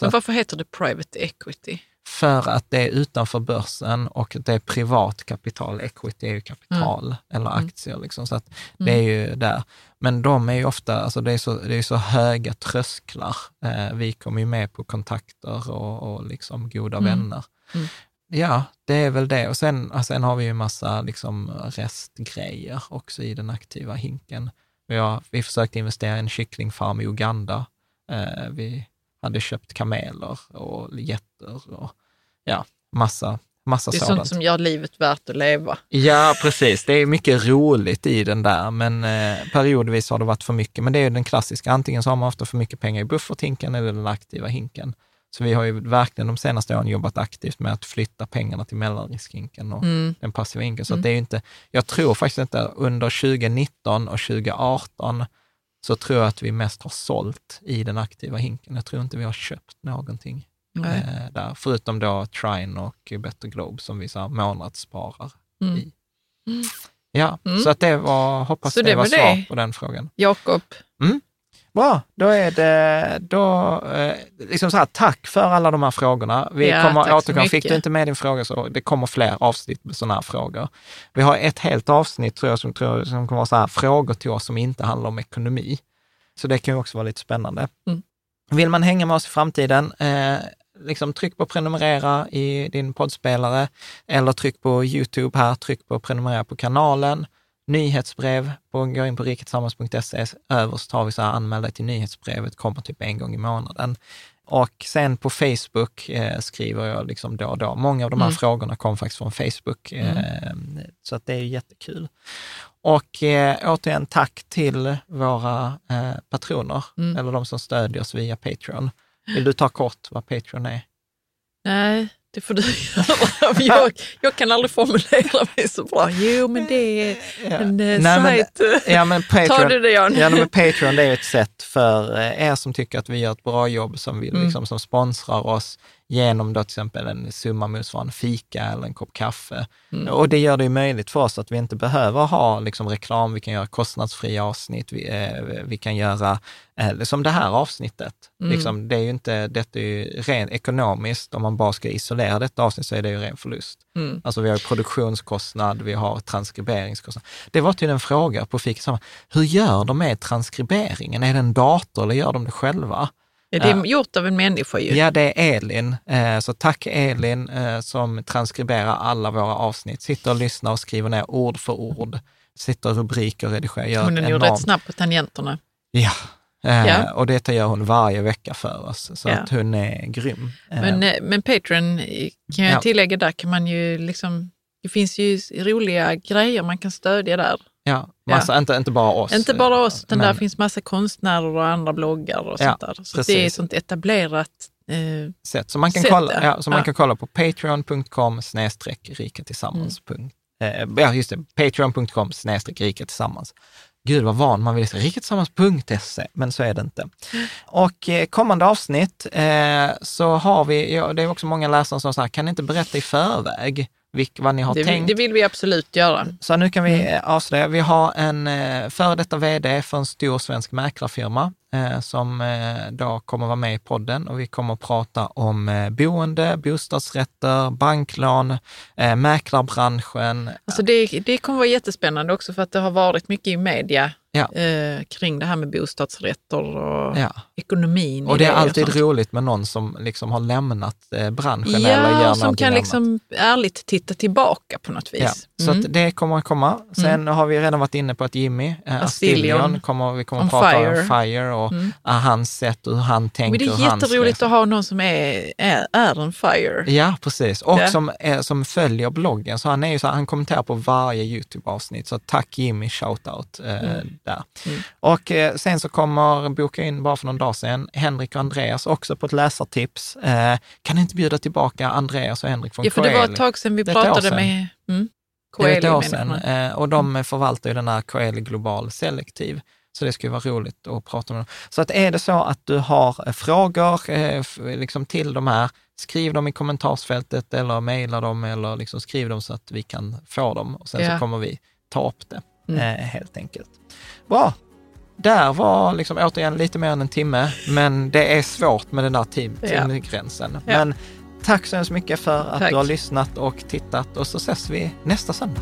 Men varför heter det private equity? För att det är utanför börsen och det är privat kapital, equity är ju kapital eller aktier. Liksom, så att det är ju där. Men de är ju ofta, alltså det är så, det är så höga trösklar. Eh, vi kommer ju med på kontakter och, och liksom goda vänner. Mm. Ja, det är väl det. Och sen, och sen har vi ju massa liksom restgrejer också i den aktiva hinken. Vi, har, vi försökte investera i en kycklingfarm i Uganda. Eh, vi hade köpt kameler och getter och ja, massa, massa Det är sådant. sånt som gör livet värt att leva. Ja, precis. Det är mycket roligt i den där, men eh, periodvis har det varit för mycket. Men det är ju den klassiska, antingen så har man ofta för mycket pengar i bufferthinken eller den aktiva hinken. Så vi har ju verkligen de senaste åren jobbat aktivt med att flytta pengarna till mellanriskhinken och Mm. den passiva hinken. Så att det är inte, jag tror faktiskt inte under 2019 och 2018 så tror jag att vi mest har sålt i den aktiva hinken. Jag tror inte vi har köpt någonting eh, där, förutom då Trine och Better Globe som vi så här månadssparar Mm. i. Ja, Mm. så att det var, hoppas Så det, var var svar det. på den frågan. Jakob, Bra, då är det, då, eh, liksom så här, tack för alla de här frågorna. Vi Ja, kommer återkomma. Fick du inte med din fråga så det kommer fler avsnitt med sådana här frågor. Vi har ett helt avsnitt tror jag som, tror, som kommer vara så här, frågor till oss som inte handlar om ekonomi. Så det kan ju också vara lite spännande. Mm. Vill man hänga med oss i framtiden, eh, liksom tryck på prenumerera i din poddspelare eller tryck på Youtube här, tryck på prenumerera på kanalen. Nyhetsbrev, på, gå in på riketillsammans.se, överst har vi så här anmäl dig till nyhetsbrevet, kommer typ en gång i månaden. Och sen på Facebook eh, skriver jag liksom då och då. Många av de här Mm. frågorna kom faktiskt från Facebook, eh, så att det är jättekul. Och eh, återigen tack till våra eh, patroner, Mm. eller de som stödjer oss via Patreon. Vill du ta kort vad Patreon är? nej, det får du göra. jag, jag kan aldrig formulera mig så bra. Jo, men det är en eh, men- sajt. Ja, men Patreon, Tar du det, Jan? Ja, men Patreon det är ett sätt för eh, er som tycker att vi gör ett bra jobb, som, vill, Mm. liksom, som sponsrar oss genom då till exempel en summa motsvarande fika eller en kopp kaffe. Mm. Och det gör det ju möjligt för oss att vi inte behöver ha liksom, reklam, vi kan göra kostnadsfria avsnitt, vi, eh, vi kan göra eh, som det här avsnittet. Mm. Liksom, det är ju inte, detta är ju rent ekonomiskt, om man bara ska isolera detta avsnitt så är det ju ren förlust. Mm. Alltså vi har produktionskostnad, vi har transkriberingskostnad. Det var till en fråga på Fika Samman. Hur gör de med transkriberingen? Är det en dator eller gör de det själva? Ja, det är Ja. gjort av en människa ju. Ja, det är Elin. Eh, Så tack Elin eh, som transkriberar alla våra avsnitt. Sitter och lyssnar och skriver ner ord för ord. Sitter rubriker och redigerar. Gör Hon är enormt- rätt snabb på tangenterna. Ja. Eh, Ja. Och detta gör hon varje vecka för oss. Så Ja. att hon är grym. Eh, Men, eh, men Patreon, eh, kan jag Ja. tillägga, där kan man ju liksom, det finns ju roliga grejer man kan stödja där. Ja, massa, Inte, inte bara oss. Inte bara oss, utan Men- där finns massa konstnärer och andra bloggar och Ja, sånt där. Så precis. det är ett sånt etablerat eh, sätt. Så man kan, Sätt, kolla, ja. ja, så man Ja. kan kolla på patreon.com snedstreck rika tillsammans. Mm. Eh, ja, just det. Patreon.com snedstreck rika tillsammans. Gud vad van man vill säga, riketillsammans.se, men så är det inte. Och eh, kommande avsnitt eh, så har vi, ja, det är också många läsare som säger, kan ni inte berätta i förväg vilk, vad ni har det, tänkt? det vill vi absolut göra. Så nu kan vi Mm. avslöja, vi har en eh, före detta vd för en stor svensk mäklarfirma som eh, då kommer vara med i podden och vi kommer att prata om eh, boende, bostadsrätter, banklån, eh, mäklarbranschen. Alltså det, det kommer vara jättespännande också för att det har varit mycket i media Ja. eh, kring det här med bostadsrätter och Ja. ekonomin. Och det är alltid roligt med någon som liksom har lämnat eh, branschen eller Ja, gör och som kan annat. liksom ärligt titta tillbaka på något Ja, vis. så Mm. att det kommer att komma. Sen har vi redan varit inne på att Jimmy eh, Astillion. Kommer, vi kommer Om att prata Fire. om FIRE och Mm. hans sätt och hur han tänker. Men det är jätteroligt att ha någon som är, är, är en fire. Ja, precis. Och Ja. som, är, som följer bloggen. Så han är ju så han kommenterar på varje YouTube-avsnitt. Så tack Jimmy, shoutout eh, där. Mm. Och eh, sen så kommer, boka in bara för någon dag sedan, Henrik och Andreas också på ett läsartips. Eh, kan ni inte bjuda tillbaka Andreas och Henrik från Ja, för det var Coeli? ett tag sedan vi Det pratade med mm, Det är ett år sedan. Eh, och de förvaltar ju den här Coeli Global Selektiv. Så det skulle vara roligt att prata med dem. Så att är det så att du har eh, frågor eh, liksom till de här, skriv dem i kommentarsfältet eller mejla dem eller liksom skriv dem så att vi kan få dem. Och sen Ja. så kommer vi ta upp det, Mm. eh, helt enkelt. Bra. Där var liksom återigen lite mer än en timme, men det är svårt med den där tim- Ja. timgränsen. Ja. Men tack så hemskt mycket för att Tack. du har lyssnat och tittat och så ses vi nästa söndag.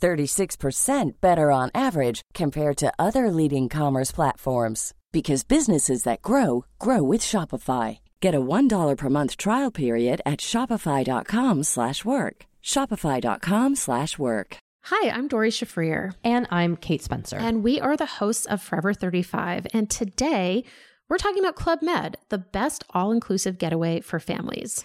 36% better on average compared to other leading commerce platforms because businesses that grow grow with Shopify. Get a $1 per month trial period at shopify.com/work. shopify.com/work. Hi, I'm Dory Shafrir, And I'm Kate Spencer. and we are the hosts of Forever 35. And today we're talking about Club Med, the best all inclusive getaway for families.